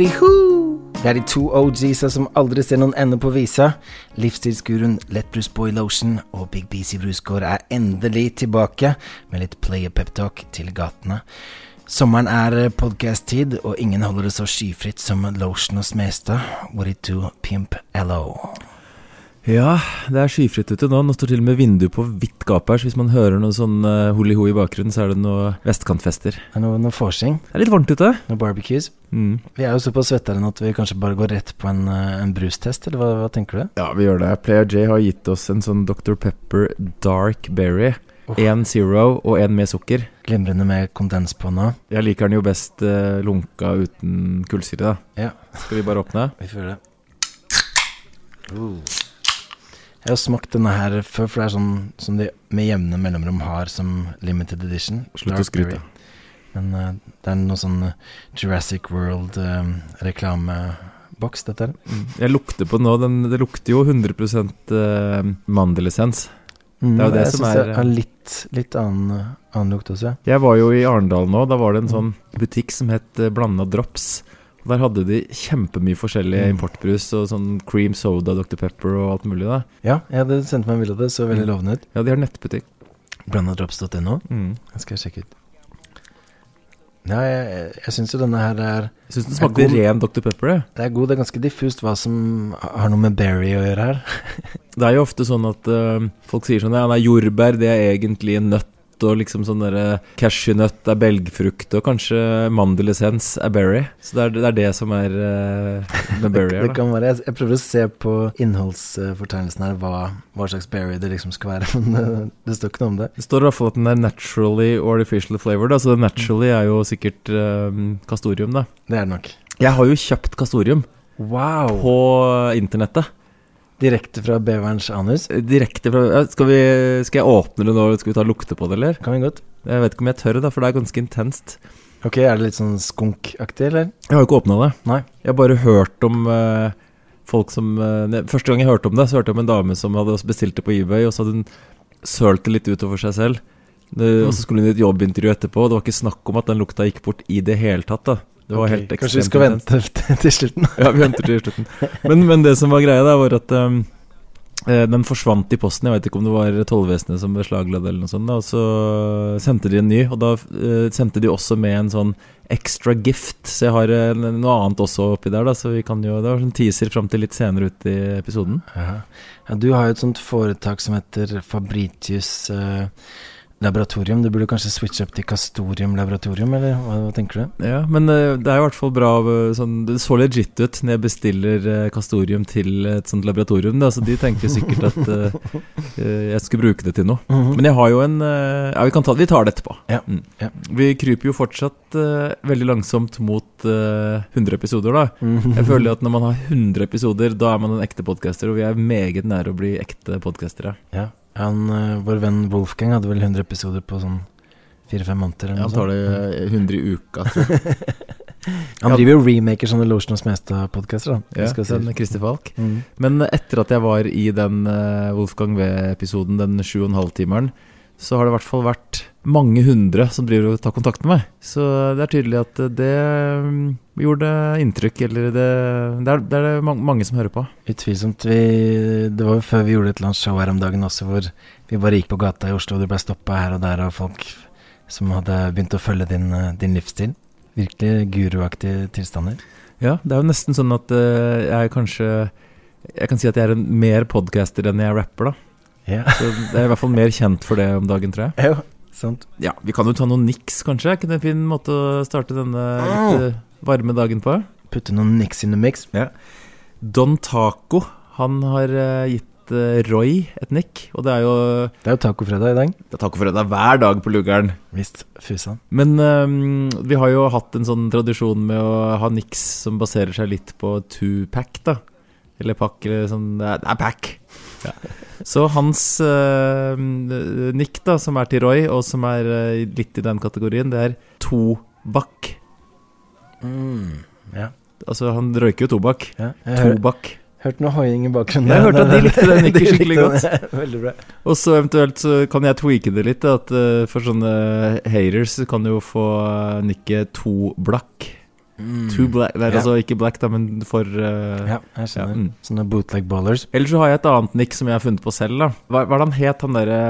Hurriho! Det er de to OGsa som aldri ser noen ende på visa. Livsstilsguruen Lettbrus Boy Lotion og Big BC Brusgård er endelig tilbake med litt player peptalk til gatene. Sommeren er podcast-tid, og ingen holder det så skyfritt som Lotion og Smestad. What it do, pimp LO. Ja, det er skyfritt ute nå. Nå står til og med vinduet på vidt gap her, så hvis man hører noe sånn uh, holi-ho i bakgrunnen, så er det noe vestkantfester. Det er noe, noe forsing. Det er litt varmt ute. noe barbecues. Mm. Vi er jo såpass svettere at vi kanskje bare går rett på en, eh, en brustest, eller hva, hva tenker du? Ja, vi gjør det. Player J har gitt oss en sånn Dr. Pepper Dark Berry. Én oh. zero og én med sukker. Glimrende med kondens på nå. Jeg liker den jo best uh, lunka uten kullsyre, da. Ja. Skal vi bare åpne? Vi får det. Uh. Jeg har smakt denne her før, for det er sånn som de med jevne mellomrom har som limited edition. Slutt å skryte. Men uh, det er noe sånn eh, Jurassic World-reklameboks, dette her. Jeg lukter på den nå. Den, det lukter jo 100 uh, mandelessens. Mm, Det er jo det jeg som er- Jeg har litt, litt annen, eh, annen lukt også, ja. Jeg var jo i Arendal nå. Da var det en sånn butikk som het eh, Blanda Drops. Der hadde de kjempemye forskjellige Mm. importbrus og sånn cream soda, Dr. Pepper og alt mulig. da Ja, jeg hadde sendt meg en bilde av det, så veldig Mm. lovende ut. Ja, de har nettbutikk. Blandadrops.no. Mm. Den skal jeg sjekke ut. Ja, jeg, jeg syns jo denne her er syns den smaker god- ren Dr. Pepper. Det. Det er god, det er ganske diffust hva som har noe med berry å gjøre her. Det er jo ofte sånn at uh, folk sier sånn Ja, nei, jordbær det er egentlig en nøtt, og liksom sånn derre cashewnøtt er belgfrukt, og kanskje mandelessens er berry. Så det er det, er det som er uh, med berry her, det kan være, jeg, jeg prøver å se på innholdsfortegnelsen her hva, hva slags berry det liksom skal være, men det, det står ikke noe om det. Det står i hvert fall at den er naturally or artificially flavored. Altså naturally er jo sikkert eh, kastorium, da. Det er det nok. Jeg har jo kjøpt kastorium Wow! på internettet. Direkte fra beverens anus. Direkte fra skal, vi, skal jeg åpne det nå? Skal vi ta lukte på det, eller? Kan vi godt. Jeg vet ikke om jeg tør, da, for det er ganske intenst. Ok, er det litt sånn skunkaktig, eller? Jeg har jo ikke åpna det. Nei. Jeg har bare hørt om uh, folk som uh, Første gang jeg hørte om det, så hørte jeg om en dame som hadde bestilt det på eBay, og så hadde hun sølt det litt utover seg selv. Det, Og så skulle hun i et jobbintervju etterpå, og det var ikke snakk om at den lukta gikk bort i det hele tatt. da Det var okay, helt ekstremt Kanskje vi skal vente til- slutten? Ja, vi venter til slutten. Men, men det som var greia, da, var at um, eh, den forsvant i posten. Jeg vet ikke om det var tollvesenet som beslagla det, eller noe sånt. Da, og så sendte de en ny, og da uh, sendte de også med en sånn extra gift. Så jeg har uh, noe annet også oppi der, da, så vi kan jo Det var sånn teaser fram til litt senere ut i episoden. Ja. ja, du har jo et sånt foretak som heter Fabritius eh, Laboratorium. Du burde kanskje switche opp til Castorium Laboratorium, eller hva, hva tenker du? Ja, men eh, det er i hvert fall bra eh, sånn, Det så legit ut når jeg bestiller eh, kastorium til et sånt laboratorium. Da, så de tenker sikkert at eh, jeg skulle bruke det til noe. Men jeg har jo en Ja, vi kan ta Vi tar det etterpå. Ja, Mm. ja. Vi kryper jo fortsatt veldig langsomt mot eh, 100 episoder, da. Jeg føler at når man har 100 episoder, da er man en ekte podcaster, og vi er meget nære å bli ekte podcastere. Ja. Han, eh, vår venn Wolfgang hadde vel 100 episoder på sånn fire-fem måneder. eller Han tar det eh, 100 i uka, tror jeg. Han driver jo remaker sånne Lotion og Smestad-podkaster. Ja, den Christer Falk. Mm. Men etter at jeg var i den eh, Wolfgang V-episoden, den 7,5-timeren, så har det i hvert fall vært mange hundre som driver og tar kontakt med meg. Så det er tydelig at det mm, gjorde inntrykk, eller det, det, er, det er mange, som hører på. Utvilsomt. Vi, det var jo før vi gjorde et eller annet show her om dagen også, hvor vi bare gikk på gata i Oslo, og du ble stoppa her og der av folk som hadde begynt å følge din, eh, din livsstil. Virkelig guruaktige tilstander. Ja, det er jo nesten sånn at eh, jeg kanskje Jeg kan si at jeg er en mer podcaster enn jeg er rapper, da. Ja. Så jeg er i hvert fall mer kjent for det om dagen, tror jeg. Ja, sant. Ja, Vi kan jo ta noen niks, kanskje. Er ikke det en fin måte å starte denne litt eh, varme dagen på? Putte noen niks in the mix. Don Taco, han har eh, gitt eh, Roy et nikk. Og det er jo Det er jo tacofredag i dag. Det er tacofredag hver dag på Lugaren. Visst. Fusan. Men um, vi har jo hatt en sånn tradisjon med å ha niks som baserer seg litt på two-pack, da. Eller pakk, eller sånn det er pack. Ja. Så hans uh, nikk, da, som er til Roy, og som er uh, litt i den kategorien, det er tobakk. Mm. Ja. Altså, han røyker jo tobakk. ja. Tobakk. hørte noe hoiing i bakgrunnen. Jeg hørte at de likte det nikket De skikkelig godt. Veldig bra. Og så eventuelt så kan jeg tweake det litt, at uh, for sånne haters kan du jo få nikket to blakk. Too black Det er altså ikke black, da, men for uh, Ja, jeg skjønner. mm. Sånne bootleg ballers. Ellers så har jeg et annet nikk som jeg har funnet på selv. da Hva, hva er det han het, han derre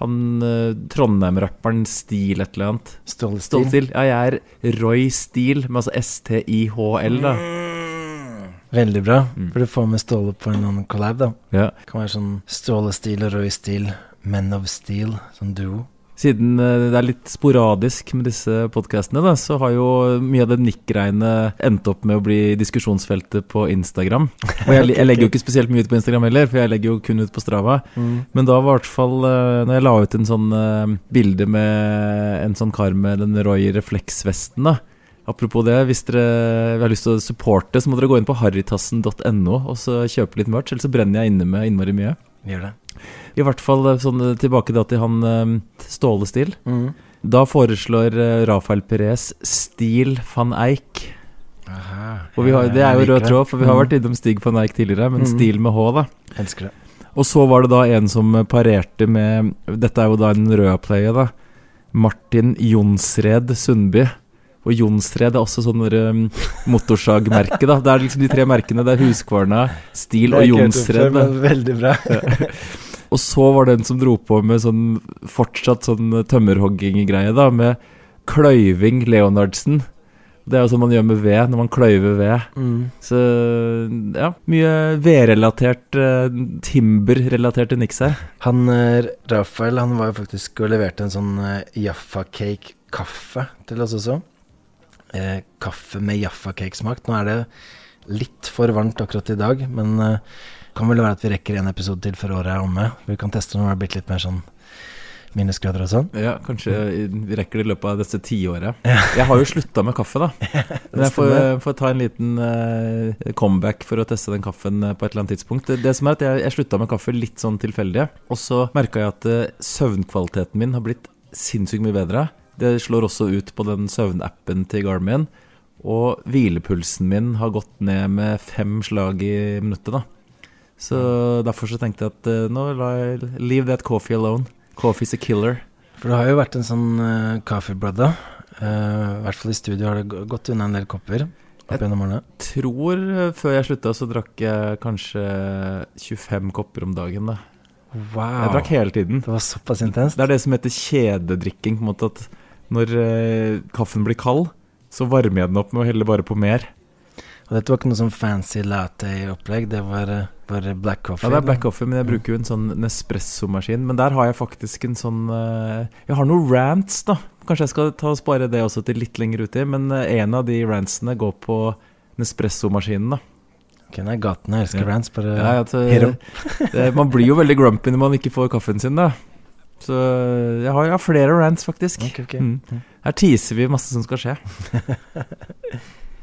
Han uh, Trondheim-rapperen Stil et eller annet? Ståle Stolt Stil. Ja, jeg er Roy Stil, med altså S-T-I-H-L, da. Mm. Veldig bra. Mm. du får med Ståle på en annen collab, da. Ja. Det Kan være sånn Ståle Stil og Roy Stil, Men of Steel, sånn duo. Siden eh, det er litt sporadisk med disse podkastene, så har jo mye av det nikk-greiene endt opp med å bli diskusjonsfeltet på Instagram. Og jeg, jeg legger jo ikke spesielt mye ut på Instagram heller, for jeg legger jo kun ut på Strava. Men da var i hvert fall eh, Når jeg la ut en sånn eh, bilde med en sånn kar med den Roy refleksvesten, da. Apropos det, hvis dere har lyst til å supporte, så må dere gå inn på harrytassen.no og så kjøpe litt merch, ellers så brenner jeg inne med innmari mye. Gjør det. I hvert fall eh, sånn eh, tilbake da til han eh, Ståle Stil. Da foreslår Rafael Perez Stil van Eijk. Aha. Og vi har, det er jo rød tråd, for vi har Mm. vært innom Stig van Eijk tidligere, men Mm. Stil med H, da. Elsker det. Og så var det da en som parerte med Dette er jo da en rød-playe, da. Martin Jonsred Sundby. Og Jonsred er også sånn um, motorsagmerke, da. Det er liksom de tre merkene. Det er Huskvarna, Stil og men Veldig bra. Og så var det en som dro på med sånn fortsatt sånn tømmerhogging-greie, da, med kløyving Leonardsen. Det er jo sånn man gjør med ved, når man kløyver ved. Mm. Så ja, mye vedrelatert, uh, timber-relaterte niks her. Han eh, Rafael han var jo faktisk og leverte en sånn uh, Jaffa Cake kaffe til oss også. Eh, kaffe med Jaffa Cake-smak. Nå er det litt for varmt akkurat i dag, men eh, kan vel være at vi rekker en episode til før året er omme. Vi kan teste når det har blitt litt mer sånn minusgrader og sånn. Ja, kanskje vi rekker det i løpet av dette tiåret. Jeg har jo slutta med kaffe, da. Men jeg får, får ta en liten eh, comeback for å teste den kaffen eh, på et eller annet tidspunkt. Det, det som er at Jeg, jeg slutta med kaffe litt sånn tilfeldig, og så merka jeg at eh, søvnkvaliteten min har blitt sinnssykt mye bedre. Det slår også ut på den søvnappen til Garmin. Og hvilepulsen min har gått ned med fem slag i minuttet, da. Så derfor så tenkte jeg at eh, nå la jeg leave that coffee alone. Coffee's a killer. For det har jo vært en sånn uh, coffee brother. Uh, I hvert fall i studio har det gått unna en del kopper opp gjennom årene. tror eh, før jeg slutta, så drakk jeg kanskje 25 kopper om dagen. da Wow. Jeg drakk hele tiden. Det var såpass intenst. Det er det som heter kjededrikking. på en måte At når eh, kaffen blir kald, så varmer jeg den opp med å helle bare på mer. Og dette var ikke noe sånn fancy latte-opplegg, det var eh, bare black coffee. Ja, det er black coffee, men jeg bruker jo en sånn Nespresso-maskin. Men der har jeg faktisk en sånn eh, Jeg har noen rants, da. Kanskje jeg skal ta og spare det også til litt lenger uti. Men eh, en av de rantsene går på Nespresso-maskinen, da. Ok, nei, gaten elsker Ja. rants, bare Ja, ja, eh, det, man blir jo veldig grumpy når man ikke får kaffen sin, da. Så jeg har, jeg har flere rants, faktisk. Okay, okay. Mm. Her teaser vi masse som skal skje.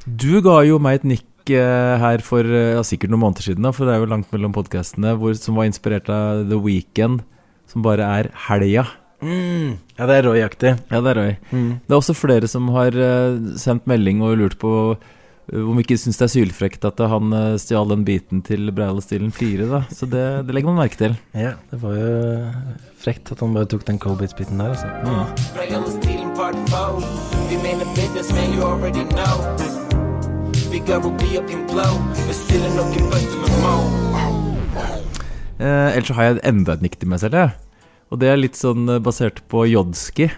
Du ga jo meg et nikk eh, her for eh, ja, sikkert noen måneder siden, da, for det er jo langt mellom podkastene, som var inspirert av The Weekend, som bare er helga. Mm. Ja, det er Roy-aktig. Ja, det er Roy. Mm. Det er også flere som har eh, sendt melding og lurt på eh, vi ikke syns det er sylfrekt at han eh, stjal den biten til Braille-stilen 4, da. Så det, det legger man merke til. Ja, det var jo frekt at han bare tok den Colbits-biten der, altså. Mo. Eh, ellers så har jeg enda et nikk til meg selv, jeg. Og det er litt sånn eh, basert på Jodski.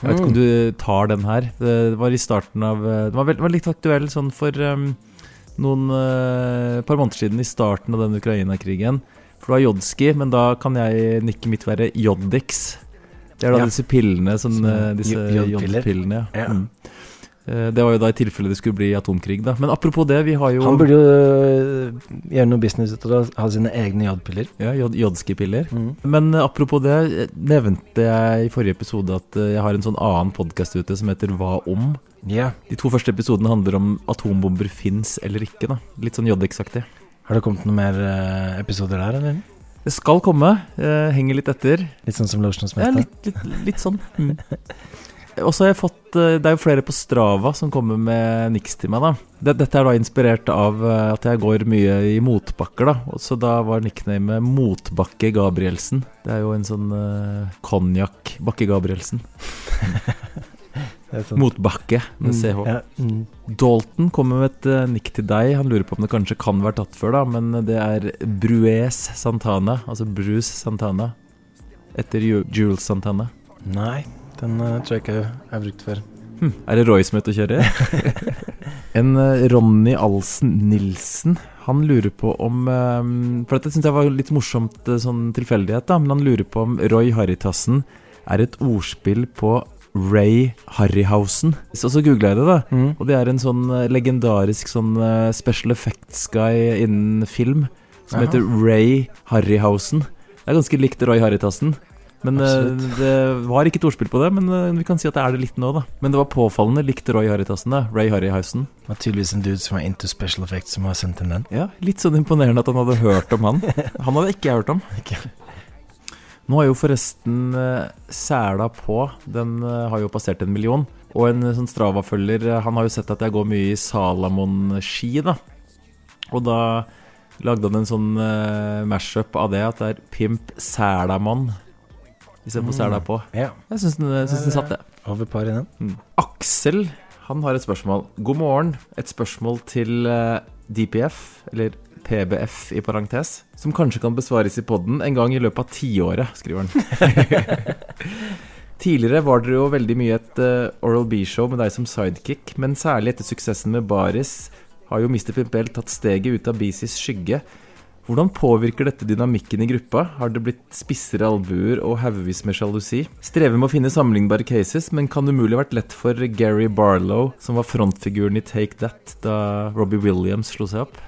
Jeg vet ikke om Mm. du tar den her. Det var i starten av Den var, var litt aktuell sånn for um, noen uh, par måneder siden, i starten av den Ukraina-krigen. For det var Jodski, men da kan jeg nikke mitt være Jodix. Det er da Ja. disse pillene, sånn, eh, disse jodpiller. jodpillene. Ja. Ja. Mm. Eh, Det var jo da i tilfelle det skulle bli atomkrig, da. Men apropos det, vi har jo Han burde jo øh, gjøre noe business ut av å ha sine egne jodpiller. ja, jod Jodski-piller. Mm. Men eh, apropos det, eh, nevnte jeg i forrige episode at eh, jeg har en sånn annen podkast ute som heter Hva om? Yeah. De to første episodene handler om atombomber fins eller ikke. da Litt sånn Jodix-aktig. Har det kommet noen mer episoder der, eller? Det skal komme. jeg henger litt etter. Litt sånn som Lotions Ja, meste? litt, litt, litt sånn. Mm. Og så har jeg fått eh, Det er jo flere på Strava som kommer med niks til meg. da Dette er da inspirert av eh, at jeg går mye i motbakker. da Så da var nicknamet Motbakke Gabrielsen. Det er jo en sånn konjakk Bakke Gabrielsen. Det er. Motbakke med Mm, CH. Ja, mm. Dalton kommer med et uh, nikk til deg. Han lurer på om det kanskje kan være tatt før, da, men det er Brues Santana. Altså Bruce Santana. Etter Jules Santana. Nei, den uh, tror jeg ikke jeg har brukt før. Hm, er det Roy som er ute og kjører? en uh, Ronny Alsen Nilsen. Han lurer på om eh, For dette syns jeg var litt morsomt uh, sånn tilfeldighet, da. Men han lurer på om Roy Harrytassen er et ordspill på Ray Harryhausen. Så, så googla jeg det, da. Mm. Og det er en sånn legendarisk sånn special effects-guy innen film som Aha. heter Ray Harryhausen. Det er ganske likt Roy Harrytassen. Men uh, det var ikke et ordspill på det, men uh, vi kan si at det er det litt nå, da. Men det var påfallende likt Roy Harrytassen, da. Ray Harryhausen. Det var tydeligvis en dude som var into special effects, som har sendt inn den. Ja, Litt sånn imponerende at han hadde hørt om han. Han hadde ikke jeg hørt om. Nå har jo forresten eh, Sæla på, den har jo passert en million. Og en sånn Strava-følger, han har jo sett at jeg går mye i Salamon-ski, da. Og da lagde han en sånn uh, mashup av det, at det er Pimp Sælamon istedenfor Mm. Sæla på. Ja, Jeg syns den, synes den satt, det. over par i den. Mm. Aksel han har et spørsmål. God morgen. Et spørsmål til eh, DPF, eller PBF i parentes, som kanskje kan besvares i podden en gang i løpet av tiåret, skriver han. Tidligere var dere jo veldig mye et eh, Oral B-show med deg som sidekick, men særlig etter suksessen med Baris har jo Mr. Pimpel tatt steget ut av BCs skygge. Hvordan påvirker dette dynamikken i gruppa? Har det blitt spissere albuer og haugevis med sjalusi? Strever med å finne sammenlignbare cases, men kan umulig ha vært lett for Gary Barlow, som var frontfiguren i Take That da Robbie Williams slo seg opp?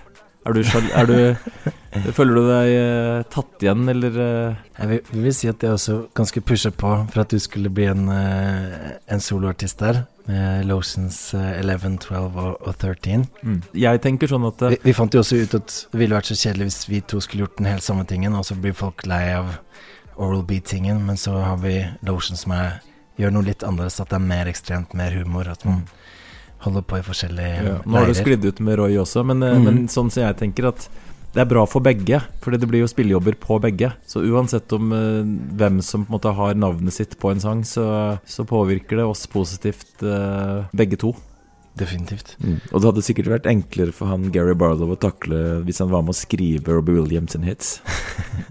Er du, er du Føler du deg eh, tatt igjen, eller eh, Jeg vil, vi vil si at jeg også ganske pusha på for at du skulle bli en, eh, en soloartist der. Med Lotions eh, 11, 12 og, og 13. mm. Jeg tenker sånn at eh, Vi, vi fant jo også ut at det ville vært så kjedelig hvis vi to skulle gjort den helt samme tingen, og så blir folk lei av Oral B-tingen, men så har vi Lotions som er, gjør noe litt annerledes, at det er mer ekstremt, mer humor, at man holder på i forskjellige ja, Nå har du sklidd ut med Roy også, men, eh, Mhm. men sånn som jeg tenker at det er bra for begge, for det blir jo spillejobber på begge. Så uansett om uh, hvem som på en måte har navnet sitt på en sang, så, så påvirker det oss positivt uh, begge to. Definitivt. Og det hadde sikkert vært enklere for han Gary Barlow å takle hvis han var med å skrive Robbie Williams sin hits.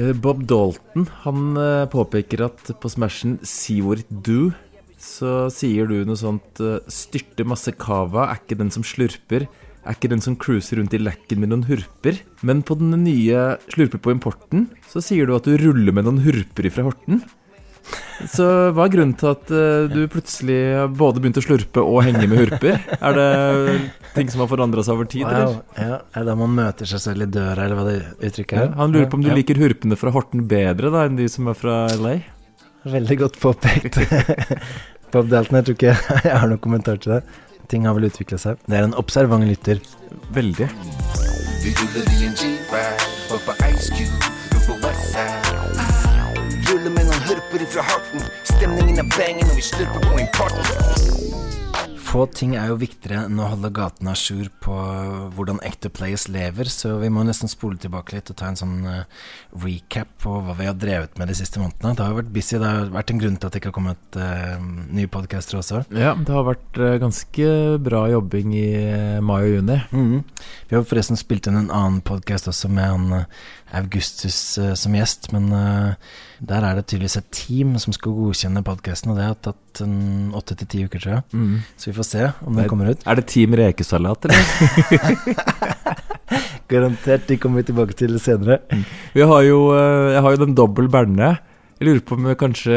Eh, Bob Dalton han påpeker at på Smashen See What It Do så sier du noe sånt Styrte masse cava, er ikke den som slurper. Er ikke den som cruiser rundt i lekken med noen hurper. Men på den nye Slurper på importen så sier du at du ruller med noen hurper ifra Horten. Så hva er grunnen til at eh, du plutselig har både begynt å slurpe og henge med hurper? Er det ting som har forandra seg over tid, eller? Ja, er det da man møter seg selv i døra, eller hva det uttrykket Ja, er? han lurer på om du Ja. liker hurpene fra Horten bedre da enn de som er fra LA? Veldig godt påpekt. Bob Dalton, jeg tror ikke jeg har noen kommentar til det. Ting har vel utviklet seg. Det er en observant lytter. Veldig. Ruller en med noen hurper ifra Horten. Stemningen er banging og vi slurper på importen. Få ting er jo viktigere enn å holde gatene à jour på hvordan ekte players lever, så vi må nesten spole tilbake litt og ta en sånn eh, recap på hva vi har drevet med de siste månedene. Det har jo vært busy, det har vært en grunn til at det ikke har kommet uh, nye podcaster også. Ja, det har vært eh, ganske bra jobbing i mai og juni. Mhm. Vi har forresten spilt inn en annen podkast også med han Augustus eh, som gjest, men eh, der er det tydeligvis et team som skal godkjenne podkasten, og det har tatt en åtte til ti uker, tror jeg. Mm. Så vi får se om det kommer ut. Er det Team Rekesalat, eller? Garantert, de kommer vi tilbake til senere. Vi har jo, eh, jeg har jo den dobbel berne. Jeg lurer på om jeg kanskje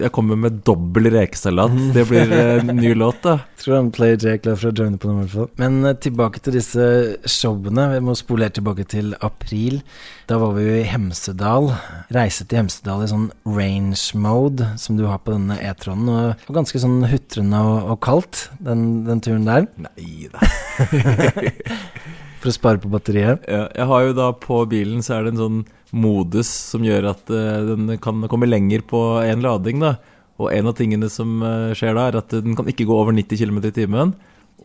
jeg kommer med dobbel rekesalat. Det blir en ny låt, da. Tror han Player J er klar for å joine på den i hvert fall. Men eh, tilbake til disse showene. Vi må spole helt tilbake til april. Da var vi jo i Hemsedal. Reise til Hemsedal i sånn range mode, som du har på denne E-tronen. Og var ganske sånn hutrende og, og kaldt, den, den turen der. Nei da. For å spare på batteriet. Ja, jeg har jo da på bilen så er det en sånn modus som gjør at eh, den kan komme lenger på en lading, da. Og en av tingene som eh, skjer da, er at den kan ikke gå over 90 km i timen.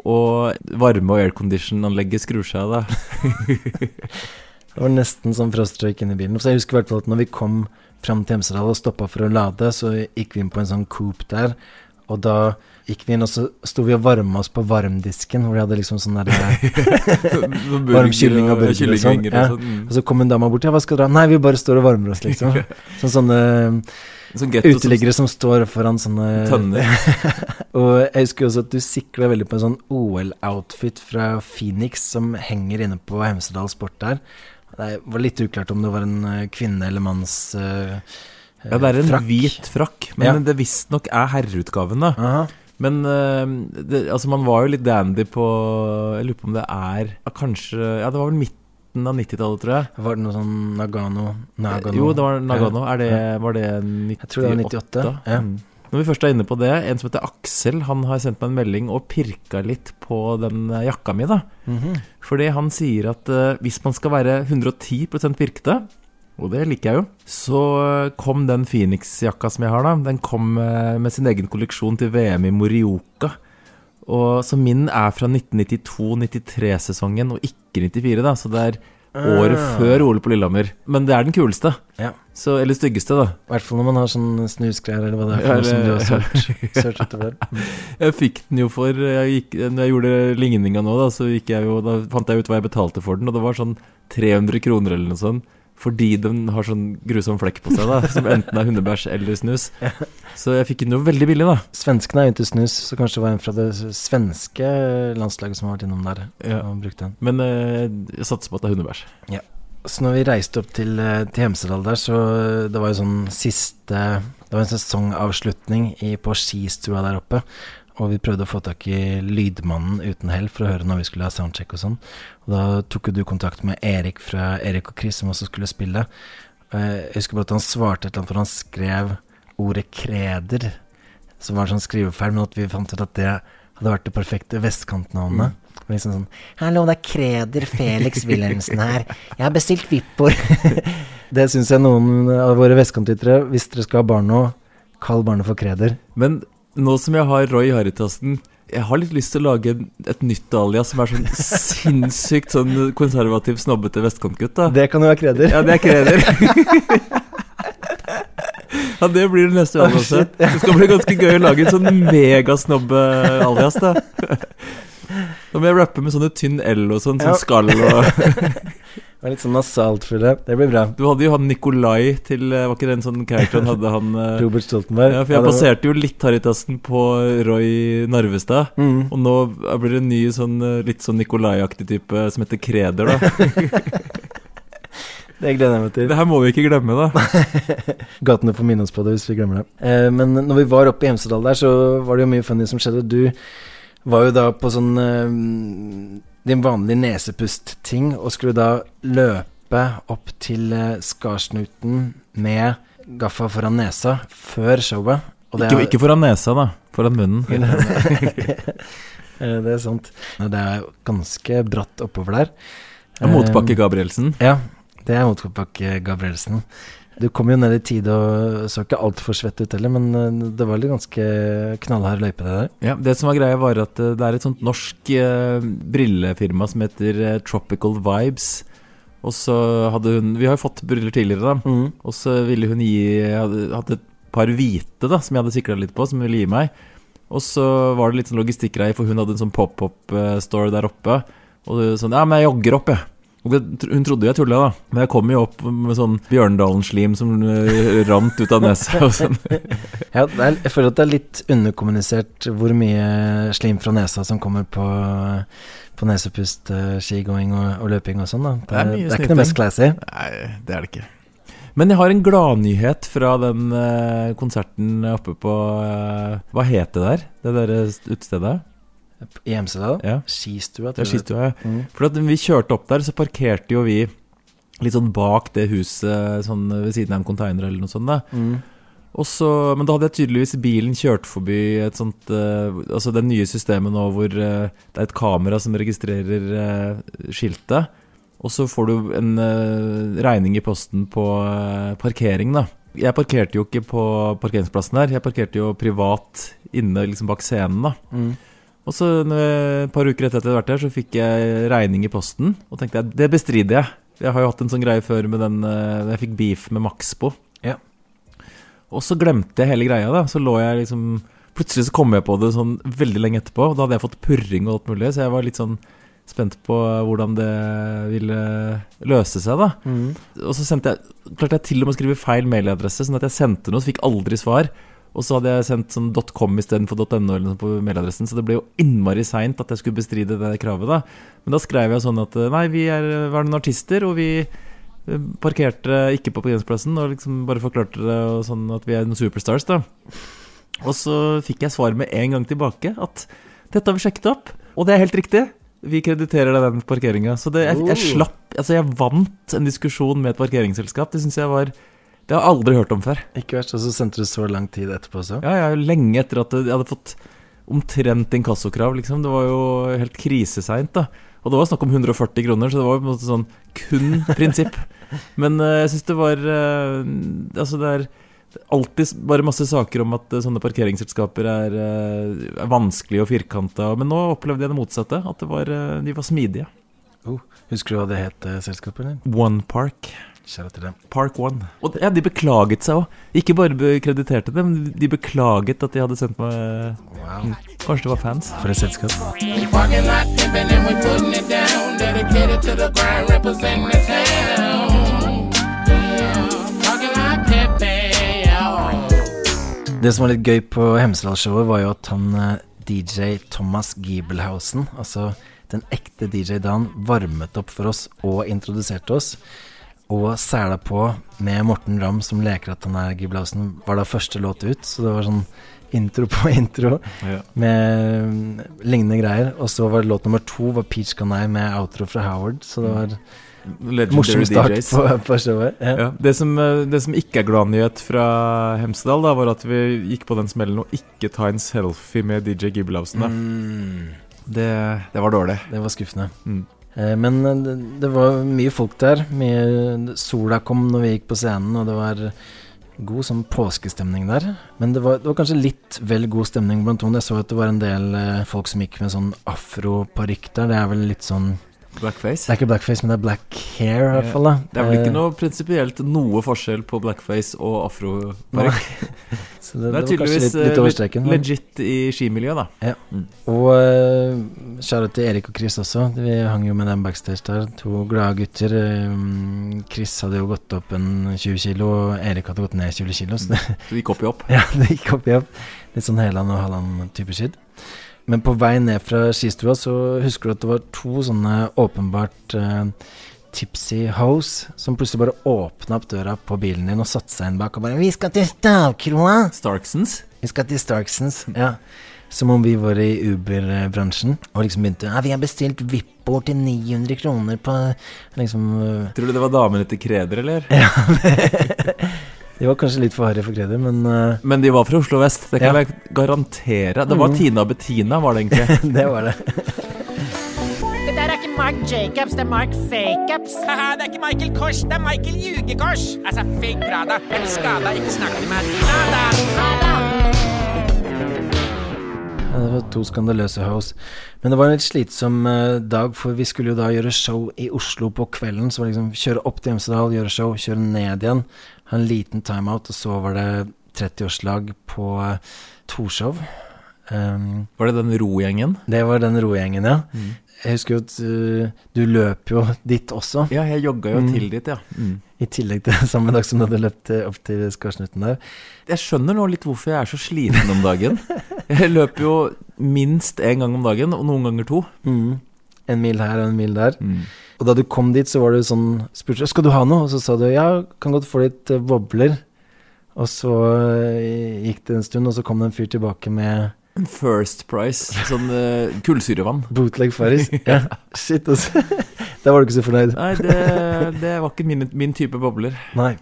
Og varme- og aircondition-anlegget skrur seg av, da. Det var nesten som frostrøyk inni bilen. Så jeg husker i hvert fall at når vi kom fram til Hemsedal og stoppa for å lade, så gikk vi inn på en sånn coop der. Og da gikk vi inn, og så sto vi og varma oss på varmdisken, hvor de hadde liksom sånn der Varm kylling og burger og sånn. Ja. mm. Og så kom en dame bort. Ja, hva skal dere ha? Nei, vi bare står og varmer oss, liksom. Sånn sånne Sånn uteliggere som står foran sånne tønner. Og jeg husker også at du sikla veldig på en sånn OL-outfit fra Phoenix som henger inne på Hemsedal Sport der. Det var litt uklart om det var en eh, kvinne eller manns Uh, Ja, det er en frakk. hvit frakk, men Ja. det visstnok er herreutgaven, da. Aha. Men eh, det, altså man var jo litt dandy på Jeg lurer på om det er Kanskje Ja, det var vel midten av 90-tallet, tror jeg. Var det noe sånn Nagano? Nagano? Jo, det var Nagano. Ja. Det, var det 98? Jeg tror det var 98, ja. Mm. Når vi først er inne på det, en som heter Aksel, han har sendt meg en melding og pirka litt på den eh, jakka mi, da. Mhm. Fordi han sier at uh, hvis man skal være 110% pirkete, og det liker jeg jo, så eh, kom den Phoenix-jakka som jeg har, da, den kom eh, med sin egen kolleksjon til VM i Morioka. Og, så min er fra 1992-93-sesongen, og ikke 94, da. Så det er året Ah. før OL på Lillehammer. Men det er den kuleste. Ja. Så, eller styggeste, da. I hvert fall når man har sånn snusgreier, eller hva det er for noe som du har sølt, sølt. Jeg fikk den jo for jeg gikk, Når jeg gjorde ligninga nå, da, så gikk jeg jo, da fant jeg ut hva jeg betalte for den, og det var sånn 300 kroner eller noe sånt. Fordi den har sånn grusom flekk på seg, da, som enten er hundebæsj eller snus. Så jeg fikk den jo veldig billig, da. Svenskene er jo ikke snus, så kanskje det var en fra det svenske landslaget som har vært innom der Ja. og brukt den. Men eh, jeg satser på at det er hundebæsj. Så når vi reiste opp til, eh, til Hemsedal der, så eh, det var jo sånn siste Det var en sesongavslutning i, på skistua der oppe. Og vi prøvde å få tak i lydmannen uten hell for å høre når vi skulle ha soundcheck og sånn. Og da tok jo du kontakt med Erik fra Erik og Chris, som også skulle spille. Jeg husker bare at han svarte et eller annet, for han skrev ordet 'kreder', som var en sånn skrivefeil, men at vi fant ut at det hadde vært det perfekte vestkantnavnet. Liksom sånn 'Hallo, det er Kreder Felix Wilhelmsen her. Jeg har bestilt Vippor. det syns jeg noen av våre vestkantlyttere, hvis dere skal ha barn nå, kall barnet for Kreder. Men nå som jeg har Roy Haritassen jeg har litt lyst til å lage et nytt alias som er sånn sinnssykt sånn konservativ, snobbete vestkantgutt. da Det kan jo være Kreder. Ja, det er kreder. ja, det blir det neste Oh, aliaset. Det skal bli ganske gøy å lage en sånn megasnobbe-alias, da. Da må jeg rappe med sånne tynn L og sånn, Ja. sånn skall og Det er litt sånn nasalt for det. Det blir bra. Du hadde jo han Nikolai til eh, Var ikke det en sånn character han hadde, han eh, Robert Stoltenberg. Ja, for jeg var- baserte jo litt Harrytassen på Roy Narvestad. Mm. Og nå blir det en ny sånn eh, litt sånn Nikolai-aktig type som heter Kreder, da. Det gleder jeg meg til. Det her må vi ikke glemme, da. Gatene får minne oss på det hvis vi glemmer det. Eh, men når vi var oppe i Hemsedal der, så var det jo mye funny som skjedde. Du var jo da på sånn eh, din vanlige nesepust-ting, og skulle da løpe opp til eh, skarsnuten med gaffa foran nesa før showet. Og det Ikke, er- ikke foran nesa, da. Foran munnen. Eh, det er sant. Det er ganske bratt oppover der. Motbakke Eh, Gabrielsen. Ja, det er motbakke Gabrielsen. Du kom jo ned i tid og så ikke altfor svett ut heller, men eh, det var litt ganske knallhard løype, det der. Ja, det som var greia var at eh, det er et sånt norsk eh, brillefirma som heter eh, Tropical Vibes. Og så hadde hun Vi har jo fått briller tidligere, da. Og så ville hun gi hadde hatt et par hvite da som jeg hadde sikra litt på, som hun ville gi meg. Og så var det litt sånn logistikkgreie, for hun hadde en sånn pop-up-store der oppe. Og sånn Ja, men jeg jogger opp, jeg. Og det, hun trodde jeg tulla, da. Men jeg kom jo opp med sånn Bjørndalen-slim som eh, rant ut av nesa. Og sånn. Ja, er, jeg føler at det er litt underkommunisert hvor mye slim fra nesa som kommer på, på nesepust, eh, skigåing og, og løping og sånn. da. Det, Det er det er ikke det mest classy. Nei, det er det ikke. Men jeg har en gladnyhet fra den eh, konserten oppe på Hva het det der? Det derre utestedet? I Hemsedal. Ja. Skistua, Det er skistua, ja. Mm. For at vi kjørte opp der, så parkerte jo vi litt sånn bak det huset, sånn ved siden av en container eller noe sånt. da Mm. og så, Men da hadde jeg tydeligvis bilen kjørt forbi et sånt uh, Altså det nye systemet nå hvor uh, det er et kamera som registrerer uh, skiltet. Og så får du en regning i posten på parkering, da. Jeg parkerte jo ikke på parkeringsplassen her, jeg parkerte jo privat inne liksom bak scenen, da. Mm. Og så et par uker etter at jeg hadde vært der, så fikk jeg regning i posten. Og tenkte jeg, det bestrider jeg. Jeg har jo hatt en sånn greie før med den eh, Jeg fikk beef med Maxbo. Ja. Og så glemte jeg hele greia, da. Så lå jeg liksom plutselig så kom jeg på det sånn veldig lenge etterpå. Og da hadde jeg fått purring og alt mulig, så jeg var litt sånn spent på hvordan det ville løse seg, da. Og så sendte jeg klarte jeg til og med å skrive feil mailadresse, sånn at jeg sendte noe, så fikk aldri svar. Og så hadde jeg sendt sånn .com istedenfor .no eller på mailadressen, så det ble jo innmari seint at jeg skulle bestride det kravet, da. Men da skrev jeg sånn at nei, vi er, var noen artister, og vi eh, parkerte ikke på parkeringsplassen, og liksom bare forklarte det og sånn at vi er noen superstars, da. Og så fikk jeg svar med en gang tilbake at dette har vi sjekket opp, og det er helt riktig. Vi krediterer deg den parkeringa. Så det, jeg, jeg Oh. slapp Altså, jeg vant en diskusjon med et parkeringsselskap. Det syns jeg var Det har jeg aldri hørt om før. Ikke verst. Og så sendte du så lang tid etterpå også. Ja, ja, lenge etter at jeg hadde fått omtrent inkassokrav, liksom. Det var jo helt kriseseint, da. Og det var snakk om 140 kroner, så det var på en måte sånn kun prinsipp. Men uh, jeg syns det var uh, Altså, det er alltid bare masse saker om at uh, sånne parkeringsselskaper er, er vanskelige og firkanta. Men nå opplevde jeg det motsatte. At det var, de var smidige. Oh, husker du hva det het, selskapet? One Park. Kjære til dem. Park One. Og ja, de beklaget seg òg. Ikke bare krediterte det, men de beklaget at de hadde sendt meg Wow, Kanskje det var fans? for et selskap. Det som var litt gøy på Hemsedal-showet, var jo at han eh, DJ Thomas Giebelhausen, altså den ekte DJ Dan, varmet opp for oss og introduserte oss. Og sæla på med Morten Ramm som leker at han er Giblausen, var da første låt ut. Så det var sånn intro på intro Ja. med lignende greier. Og så var låt nummer to var Peach Canai med outro fra Howard. Så det var Legendary morsom start DJs. på, på showet. Ja. Ja, det, som, eh, det som ikke er gladnyhet fra Hemsedal, da, var at vi gikk på den smellen å ikke ta en selfie med DJ Giblausen. Mm. Det, det var dårlig. Det var skuffende. Mm. Eh, Men eh, det, var mye folk der. Mye, sola kom når vi gikk på scenen, og det var god sånn påskestemning der. Men det var, det var kanskje litt vel god stemning blant noen. Jeg så at det var en del eh, folk som gikk med sånn afroparykk der. Det er vel litt sånn Det er ikke blackface, men det er black hair, i hvert fall. da Det er vel ikke Eh, noe prinsipielt noe forskjell på blackface og afroparykk. Det, Det er tydeligvis litt, litt eh, men- legit i skimiljøet, da. Og uh, kjære til Erik og Chris også. Vi hang jo med dem backstage der. To glade gutter. Chris hadde jo gått opp en 20 kilo, og Erik hadde gått ned 20 kilo. Så det, Så det gikk opp i opp. ja, det gikk opp i opp. Litt sånn Heland og Halland-type skitt. Men på vei ned fra skistua så husker du at det var to sånne åpenbart uh, tipsy hoes som plutselig bare åpna opp døra på bilen din og satte seg inn bak og bare 'Vi skal til Stavkroa!' Starksons. Vi skal til Starksons. Ja. Som om vi var i Uber-bransjen. Og liksom begynte Ja, vi har bestilt VIP-bord til 900 kroner på Liksom uh, Tror du det var damene til Kreder, eller? De var kanskje litt for harry for kreder, men uh, Men de var fra Oslo vest, det kan Ja. jeg garantere. Det var mm. Tina og Bettina, var det egentlig. det var det. Det der er ikke Mark Jacobs, det er Mark Fakeups. Haha, det er ikke Michael Kors, det er Michael Ljugekors. Altså, fake bra da, eller skada, ikke snakk til meg. Nada. da Det var to skandaløse house. Men det var en litt slitsom øh, dag, for vi skulle jo da gjøre show i Oslo på kvelden. Så var det liksom kjøre opp til Hemsedal, gjøre show, kjøre ned igjen. Ha en liten timeout, og så var det 30-årslag på øh, Torshov. Um, Var det den rogjengen? Det var den rogjengen, ja. Jeg husker jo at uh, du løp jo dit også, Ja, jeg jogga jo Mm. til dit, ja. Mm. i tillegg til samme dag som du hadde løpt eh, opp til Skarsnutten der. Jeg skjønner nå litt hvorfor jeg er så sliten om dagen. Jeg løper jo minst én gang om dagen, og noen ganger to. Mm. En mil her og en mil der. Mm. Og da du kom dit, så var du sånn Spurte du, skal du ha noe, og så sa du ja, kan godt få litt eh, bobler. Og så eh, gikk det en stund, og så kom det en fyr tilbake med En First Price, sånn uh, kullsyrevann. bootleg Farris. Ja, shit, altså. Der var du ikke så fornøyd. Nei, det, det var ikke min, min type bobler. Nei.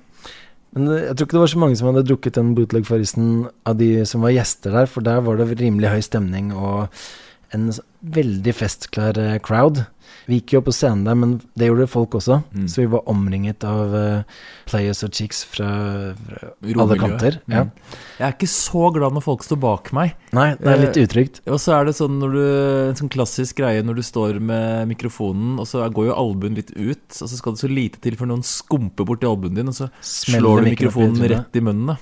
Men eh, jeg tror ikke det var så mange som hadde drukket den bootleg Farrisen av de som var gjester der, for der var det rimelig høy stemning og en veldig festklar eh, crowd. Vi gikk jo på scenen der, men det gjorde folk også. Mm. Så vi var omringet av eh, players og chicks fra, fra alle kanter. Ja. Mm. Jeg er ikke så glad når folk står bak meg. Nei, det er litt utrygt. Og så er det sånn når du En sånn klassisk greie når du står med mikrofonen, og så går jo albuen litt ut, og så skal det så lite til for noen skumper borti albuen din, og så Smeller slår du mikrofonen i rett i munnen. Da.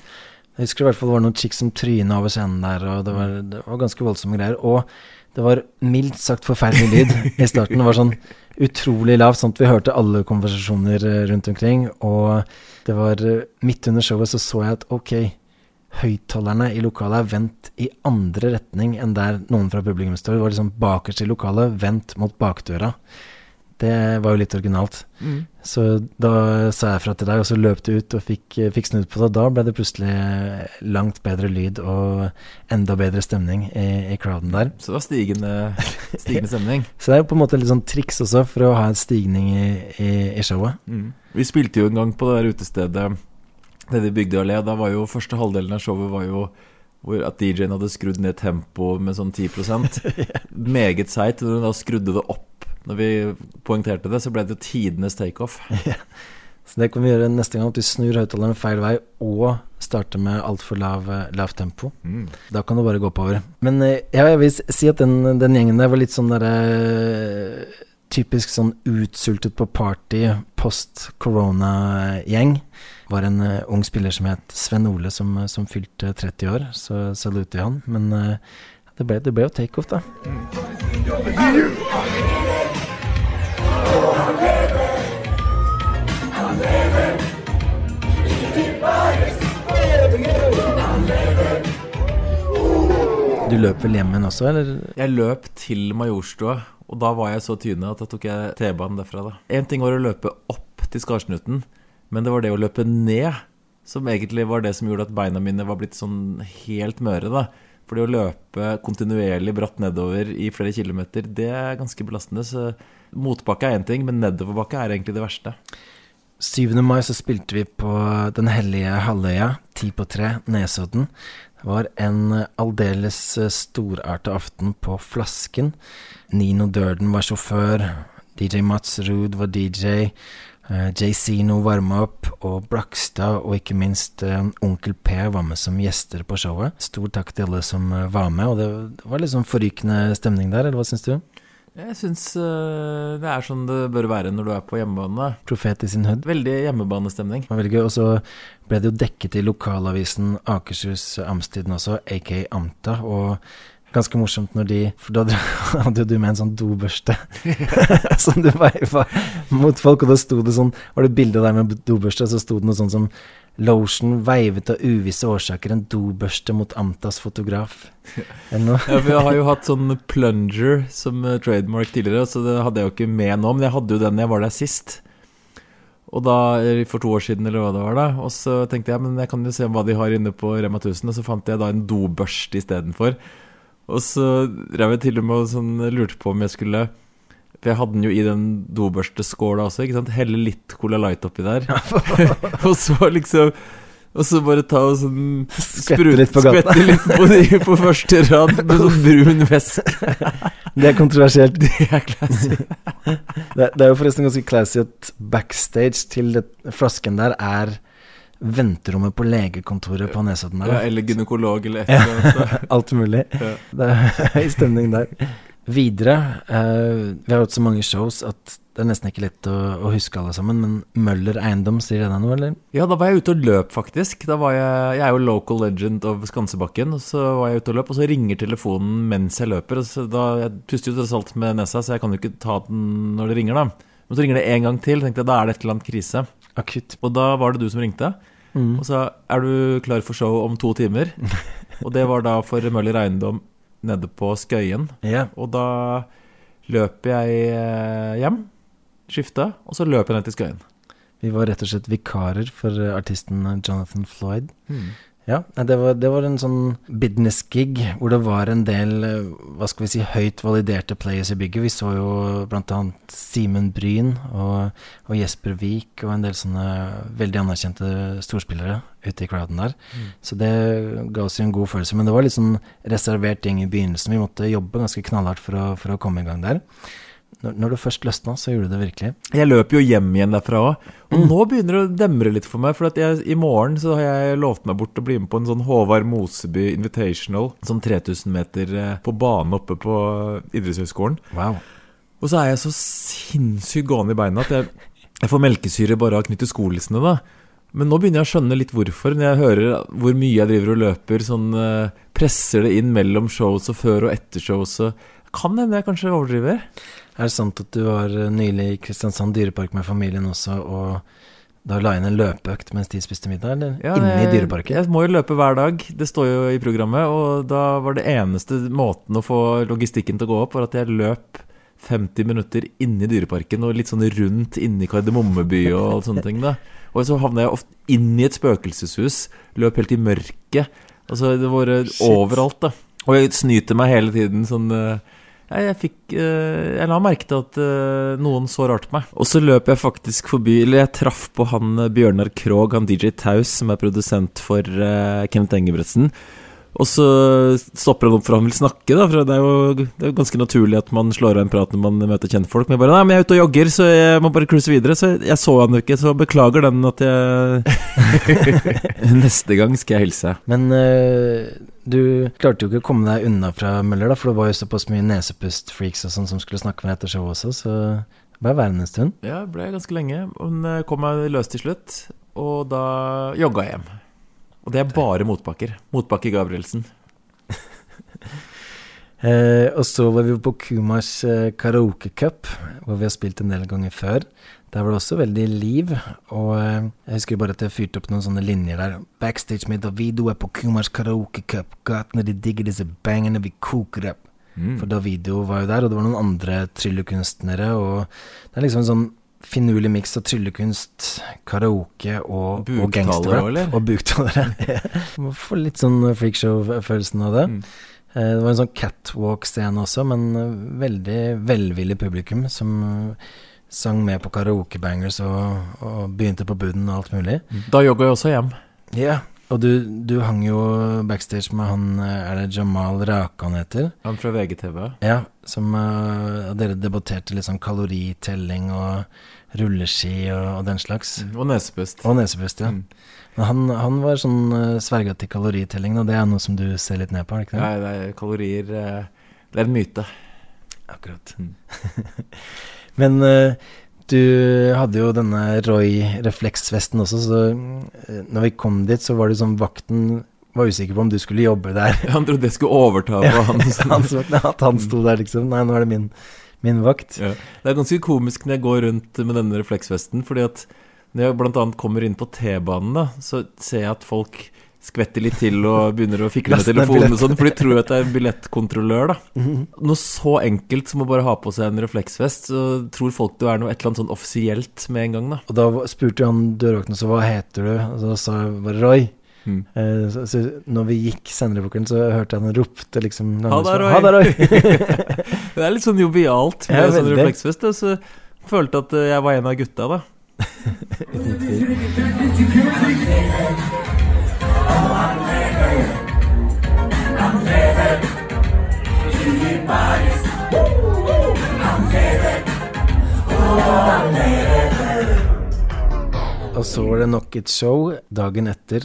Jeg husker i hvert fall det var noen chicks som tryna over scenen der, og det var, det var ganske voldsomme greier. Og det var mildt sagt forferdelig lyd i starten. Det var sånn utrolig lavt, sånn at vi hørte alle konversasjoner eh, rundt omkring. Og det var eh, midt under showet så så jeg at ok, høyttalerne i lokalet er vendt i andre retning enn der noen fra publikum står. Det var liksom bakerst i lokalet, vendt mot bakdøra. Det var jo litt originalt. Så da sa jeg fra til deg, og så løp du ut og fikk, fikk snudd på det. Da ble det plutselig langt bedre lyd og enda bedre stemning i, i crowden der. Så det var stigende, stigende stemning. Så det er jo på en måte litt sånn triks også for å ha en stigning i, i, i showet. Vi spilte jo en gang på det der utestedet nede i Bygdøy allé. Da var jo første halvdelen av showet var jo hvor at DJ-en hadde skrudd ned tempoet med sånn 10 Meget seigt. Hun da skrudde det opp når vi poengterte det, så ble det jo tidenes takeoff. Så det kan vi gjøre neste gang, at vi snur høyttaleren feil vei og starter med altfor lav, lavt tempo. Da kan det bare gå oppover. Men eh, ja, jeg vil si at den, den gjengen der var litt sånn derre Typisk sånn utsultet på party post corona-gjeng. Var en eh, ung spiller som het Sven Ole, som, som fylte 30 år, så salutt til han. Men eh, det ble, det ble jo takeoff, da. Du løp vel hjem igjen også, eller? Jeg løp til Majorstua, og da var jeg så tynne at da tok jeg T-banen derfra. da Én ting var å løpe opp til Skarsnuten, men det var det å løpe ned som egentlig var det som gjorde at beina mine var blitt sånn helt møre. da For det å løpe kontinuerlig bratt nedover i flere kilometer, det er ganske belastende. Så motbakke er én ting, men nedoverbakke er egentlig det verste. 7. mai så spilte vi på Den hellige halvøya, ti på tre, Nesodden. Det var en eh, aldeles storarta aften på Flasken. Nino Durden var sjåfør, DJ Mats Ruud var DJ, eh, JC-no varma opp, og Blakstad og ikke minst eh, Onkel P var med som gjester på showet. Stor takk til alle som eh, var med, og det var litt sånn forrykende stemning der, eller hva syns du? Jeg syns uh, det er sånn det bør være når du er på hjemmebane. Profet i sin hud. Veldig hjemmebanestemning. Det var veldig gøy. Og så ble det jo dekket i lokalavisen Akershus Amstiden også, aka Amta. Og ganske morsomt når de For da hadde jo du med en sånn dobørste som du veiva mot folk, og da sto det sånn Var det bilde der med dobørste, og så sto det noe sånn som Lotion veivet av uvisse årsaker en dobørste mot Amtas fotograf. Eller noe. Ja, for jeg har jo hatt sånn plunger som eh, trademark tidligere, så det hadde jeg jo ikke med nå, men jeg hadde jo den jeg var der sist. Og da, For to år siden, eller hva det var da. Og så tenkte jeg men jeg kan jo se hva de har inne på Rema 1000, og så fant jeg da en dobørste istedenfor. Og så drev jeg til og med og sånn, lurte på om jeg skulle For jeg hadde den jo i den dobørsteskåla også, ikke sant. Helle litt Cola Light oppi der. og så liksom Og så bare ta og sånn Skvette litt på gata. Skvette litt på, de, på første rad med sånn brun væske. Det er kontroversielt. Det er classy. Det, det er jo forresten ganske classy at backstage til det, flasken der er venterommet på legekontoret på Nesodden. Ja, eller gynekolog eller et eller annet. Alt mulig. Ja. Det er høy stemning der. Videre eh, Vi har hatt så mange shows at det er nesten ikke lett å, å huske alle sammen, men Møller Eiendom, sier det deg noe, eller? Ja, da var jeg ute og løp, faktisk. Da var jeg, jeg er jo local legend of Skansebakken. Og så var jeg ute og løp, og så ringer telefonen mens jeg løper. Og da, jeg puster jo tross alt med nesa, så jeg kan jo ikke ta den når det ringer, da. Men så ringer det en gang til, tenkte jeg da er det et eller annet krise. Akutt. Og da var det du som ringte. Og sa er du klar for show om to timer? og det var da for Møller Eiendom nede på Skøyen. Yeah. Og da løp jeg eh, hjem, skifta, og så løp jeg ned til Skøyen. Vi var rett og slett vikarer for artisten Jonathan Floyd. Ja, det var, det var en sånn business gig hvor det var en del eh, hva skal vi si, høyt validerte players i bygget. Vi så jo annet Simen Bryn og, og Jesper Wiik og en del sånne veldig anerkjente storspillere ute i crowden der. Så det ga oss jo en god følelse. Men det var litt sånn reservert gjeng i begynnelsen. Vi måtte jobbe ganske knallhardt for å, for å komme i gang der. Når, når du først løsna, så gjorde du det virkelig. Jeg løper jo hjem igjen derfra òg. Og nå begynner det å demre litt for meg. For jeg, i morgen så har jeg lovt meg bort å bli med på en sånn Håvard Moseby Invitational. Sånn 3000 meter eh, på bane oppe på idrettshøyskolen. Wow. Og så er jeg så sinnssykt gående i beina at jeg, jeg får melkesyre bare av å knytte skolissene, da. Men nå begynner jeg å skjønne litt hvorfor, når jeg hører hvor mye jeg driver og løper. Sånn eh, presser det inn mellom shows og før og etter shows. Og kan hende jeg kanskje overdriver. Er det sant at du var eh, nylig i Kristiansand dyrepark med familien også, og da la inn en løpeøkt mens de spiste middag, eller? Ja, Inne i dyreparken? Jeg må jo løpe hver dag, det står jo i programmet. Og da var det eneste måten å få logistikken til å gå opp, var at jeg løp 50 minutter inne i dyreparken og litt sånn rundt inne i Kardemommeby og sånne ting. da Og så havna jeg ofte inn i et spøkelseshus, løp helt i mørket. Altså, det var Shit. overalt, da. Og jeg snyter meg hele tiden sånn eh, ja, jeg fikk eh, Jeg la merke til at eh, noen så rart på meg. Og så løp jeg faktisk forbi Eller jeg traff på han eh, Bjørnar Krogh, han DJ Taus, som er produsent for Kenneth Engebretsen. Og så stopper han opp for han vil snakke, da. For det er, jo, det er jo ganske naturlig at man slår av en prat når man møter kjentfolk. Men jeg bare Nei, men jeg er ute og jogger, så jeg må bare cruise videre. Så jeg så han jo ikke, så beklager den at jeg Neste gang skal jeg hilse. Men eh, du klarte jo ikke å komme deg unna fra Møller, da, for det var jo såpass mye nesepust-freaks og sånn som skulle snakke med deg etter showet også, så ble værende en stund. Ja, ble ganske lenge. Men eh, kom meg løs til slutt, og da jogga jeg hjem. Og det er bare motbakker. Motbakke Gabrielsen. Eh, og så var vi på Kumas eh, karaoke cup, hvor vi har spilt en del ganger før. Der var det også veldig liv, og eh, jeg husker bare at jeg fyrte opp noen sånne linjer der. Backstage med Davido er på Kumas karaoke cup, gatene de digger disse bangene, vi koker opp. For Davido var jo der, og det var noen andre tryllekunstnere, og det er liksom en sånn finurlig miks av tryllekunst, karaoke og, og gangsterrap. eller? Og buktalere. Man får litt sånn freakshow-følelsen av det. Mm. Eh, Det var en sånn catwalk-scene også, men eh, veldig velvillig publikum som eh, sang med på karaokebangers og, og begynte på buden og alt mulig. Da jogga jeg også hjem. Ja, og du, du hang jo backstage med han eh, Er det Jamal Rake han heter? Han fra VGTV. Ja, som uh, Dere debatterte litt sånn kaloritelling og rulleski og, og den slags. Og nesepust. Og nesepust, ja. Mm. Men han, han var sånn uh, sverga til kaloritelling, og det er noe som du ser litt ned på, er det ikke det? Nei, det er kalorier uh, Det er en myte. Akkurat. Mm. Men eh, du hadde jo denne Roy-refleksvesten også, så eh, når vi kom dit, så var det sånn vakten var usikker på om du skulle jobbe der. Han trodde jeg skulle overta på han. At han sto der, liksom. Nei, nå er det min, min vakt. Ja. Det er ganske komisk når jeg går rundt med denne refleksvesten, fordi at når jeg annet kommer inn på T-banen, da, så ser jeg at folk skvetter litt til og begynner å fikle med Laste telefonen og billett. sånn, for de tror at det er en billettkontrollør, da. Noe så enkelt som å bare ha på seg en refleksvest, så tror folk det er noe et eller annet sånn offisielt med en gang, da. Og da spurte han dørvakten så hva heter du, og da sa jeg bare Roy. Mm. Eh, så, så når vi gikk senere på kvelden, så hørte jeg han ropte liksom Ha det, Roy. Ha det, Roy. Det er litt sånn jovialt med Ja, sånn refleksvest, og så følte at eh, jeg var en av gutta, da. Og så var det nok et show dagen etter.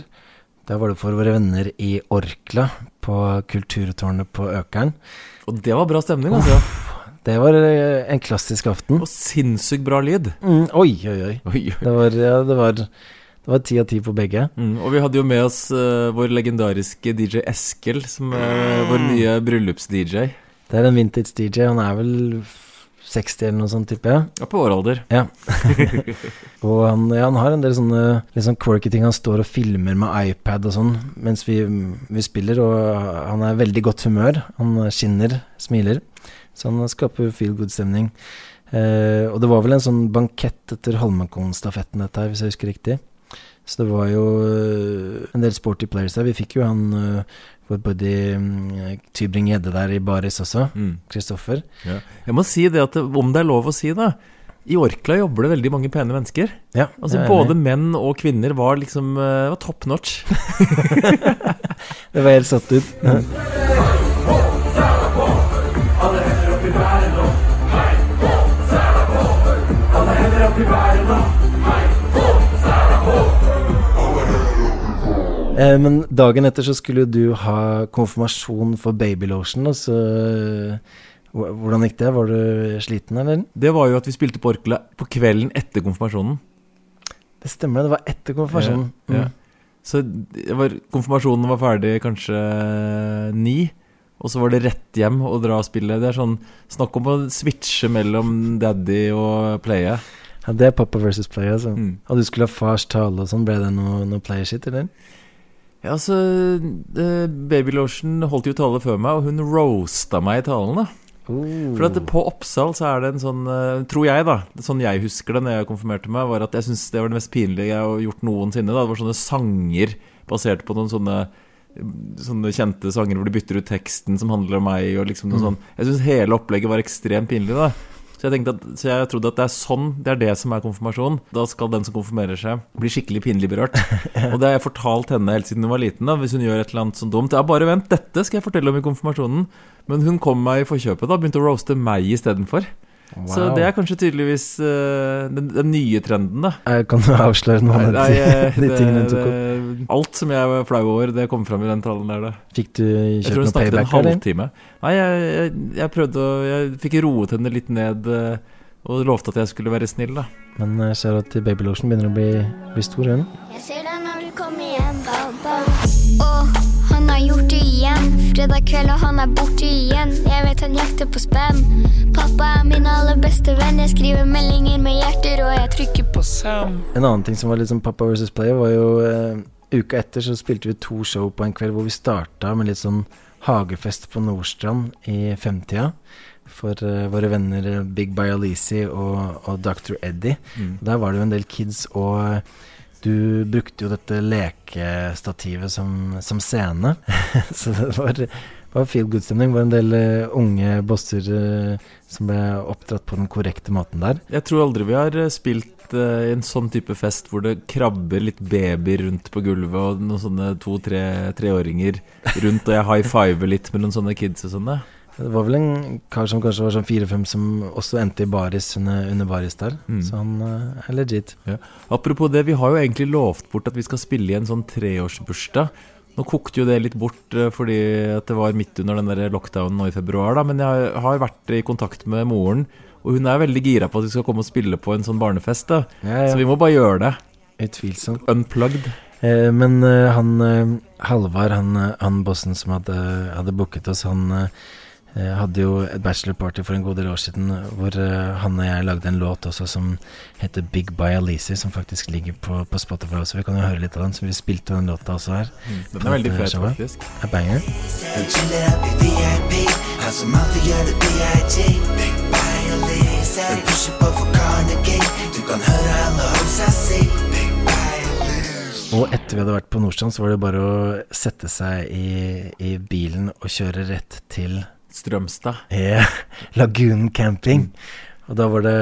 Da var det for våre venner i Orkla på Kulturtårnet på Økeren. Og det var bra stemning, altså. Det var eh, en klassisk aften. Og sinnssykt bra lyd. Mm, oi, oi, oi. Oi, oi. Det var, ja, det var, det var ti av ti på begge. Mm, og vi hadde jo med oss uh, vår legendariske DJ Eskil, som er vår nye bryllups-DJ. Det er en vintage DJ. Han er vel 60 eller noe sånt, tipper jeg. Ja, på vår alder. Ja. og han, ja, han har en del sånne litt sånn quirky ting. Han står og filmer med iPad og sånn mens vi, vi spiller, og han er i veldig godt humør. Han skinner, smiler. Så han skaper feel good-stemning. Uh, og det var vel en sånn bankett etter Holmenkollen-stafetten, dette her, hvis jeg husker riktig. Så det var jo eh, en del sporty players der. Vi fikk jo han eh, vår buddy mm, Tybring-Gjedde der i baris også. Mm. Kristoffer. Ja. Jeg må si det at om det er lov å si, det. I Orkla jobber det veldig mange pene mennesker. Ja, Altså Både menn og kvinner var liksom eh, var top notch. Det var helt satt ut. Ja. Eh, Men dagen etter så skulle du ha konfirmasjon for babylotion, og så eh, Hvordan gikk det? Var du sliten, eller? Det var jo at vi spilte på Orkla på kvelden etter konfirmasjonen. Det stemmer, det var etter konfirmasjonen. Ja, ja. Mm. Så var, konfirmasjonen var ferdig kanskje ni, og så var det rett hjem og dra og spille. Det er sånn Snakk om å switche mellom daddy og playe. Ja, det er pappa versus play, altså. Mm. Og du skulle ha fars tale og sånn, ble det noe, noe playershit, eller? Ja, altså uh, Baby holdt jo tale før meg, og hun roasta meg i talen, da. For at på Oppsal så er det en sånn eh, Tror jeg, da. Sånn jeg husker det når jeg konfirmerte meg, var at jeg syns det var det mest pinlige jeg har gjort noensinne. Da. Det var sånne sanger basert på noen sånne Sånne kjente sanger hvor de bytter ut teksten som handler om meg. Og liksom noe sånn Jeg syns hele opplegget var ekstremt pinlig. da så jeg, at, så jeg trodde at det er sånn Det er det som er konfirmasjon. Da skal den som konfirmerer seg, bli skikkelig pinlig berørt. Og det har jeg fortalt henne helt siden hun var liten. da Hvis hun gjør et eller annet sånn dumt. Ja, bare vent, dette skal jeg fortelle om i konfirmasjonen. Men hun kom meg i forkjøpet da begynte å roaste meg istedenfor. Så det er kanskje tydeligvis uh, den, den nye trenden, da. Jeg Kan du avsløre noen av de, eh, de tingene du tok opp? Alt som jeg var flau over, det kom fram i den talen der, da. Fikk du Jeg kjøpt tror hun snakket en halvtime. Nei, jeg, jeg, jeg prøvde å Jeg fikk roet henne litt ned eh, og lovte at jeg skulle være snill, da. Men jeg ser at Baby Lotion begynner å bli, bli stor, hun. Jeg ser deg har gjort det igjen. Fredag kveld, og han er borte igjen. Jeg vet han jakter på spam. Pappa er min aller beste venn. Jeg skriver meldinger med hjerter, og jeg trykker på sam. En annen ting som var litt som Pappa versus Player, var jo eh, Uka etter så spilte vi to show på en kveld hvor vi starta med litt sånn hagefest på Nordstrand i femtida. For uh, våre venner eh, Big Bialisi og, og Dr. Eddie. Der var det jo en del kids, og du brukte jo dette lekestativet som, som scene. så det var, var feel good-stemning. Var en del eh, unge bosser eh, som ble oppdratt på den korrekte måten der. Jeg tror aldri vi har eh, spilt i en sånn type fest hvor det krabber litt babyer rundt på gulvet, og noen sånne to-tre-treåringer rundt, og jeg high fiver litt med noen sånne kids og sånne. Det var vel en kar som kanskje var sånn fire-fem som også endte i baris under, under baris der. Mm. Så han eh, er legit. Apropos det, vi har jo egentlig lovt bort at vi skal spille i en sånn treårsbursdag. Nå kokte jo det litt bort eh, fordi at det var midt under den der lockdownen nå i februar, da. Men jeg har- vært i kontakt med moren, og hun er veldig gira på at vi skal komme og spille på en sånn barnefest. da Ja, Så vi må bare gjøre det. Utvilsomt. Unplugged. Eh, men eh, han Halvard, han, han bossen som hadde, hadde booket oss, han eh, eh, hadde jo et bachelorparty for en god del år siden hvor eh, han og jeg lagde en låt også som heter Big by Alice, som faktisk ligger på, på Spotify også. Vi kan jo høre litt av den, så vi spilte den låta også her. Den er veldig fet, faktisk. Er banger. Og etter vi hadde vært på Nordstrand, så var det bare å sette seg i, i bilen og kjøre rett til Strømstad. eh, Lagunen camping. Og da var det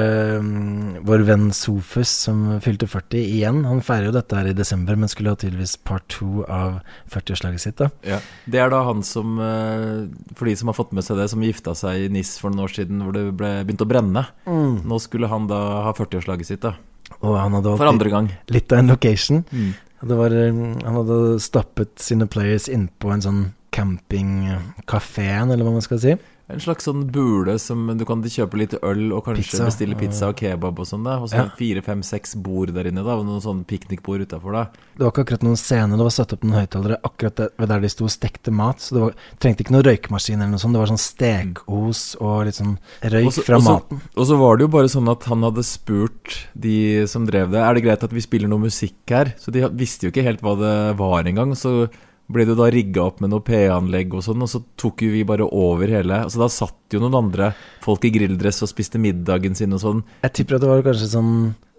um, vår venn Sofus som fylte 40 igjen. Han feirer jo dette her i desember, men skulle ha tydeligvis part to av 40-årslaget sitt. da Ja. Det er da han som, eh, for de som har fått med seg det, som gifta seg i NIS for noen år siden, hvor det ble, begynte å brenne. Nå skulle han da ha 40-årslaget sitt, da. Og han hadde For andre gang. litt av en location. Mm. Det var, mm, han hadde stappet sine players innpå en sånn campingkafeen, eller hva man skal si. En slags sånn bule som du kan kjøpe litt øl og kanskje Pizza, bestille pizza og kebab og sånn. Og så Ja. fire, fem, seks bord der inne, da og noen sånne piknikbord utafor. Det var ikke akkurat noen scene, det var satt opp noen høyttalere akkurat ved der de sto og stekte mat. Så det var, trengte ikke noen røykmaskin eller noe sånt. Det var sånn stekos og litt sånn røyk også, fra også, maten. Og så var det jo bare sånn at han hadde spurt de som drev det Er det greit at vi spiller noe musikk her. Så de visste jo ikke helt hva det var engang. Så ble det da rigga opp med noe PA-anlegg og sånn, og så tok jo vi bare over hele. Altså Da satt jo noen andre folk i grilldress og spiste middagen sin og sånn. Jeg tipper at det var kanskje sånn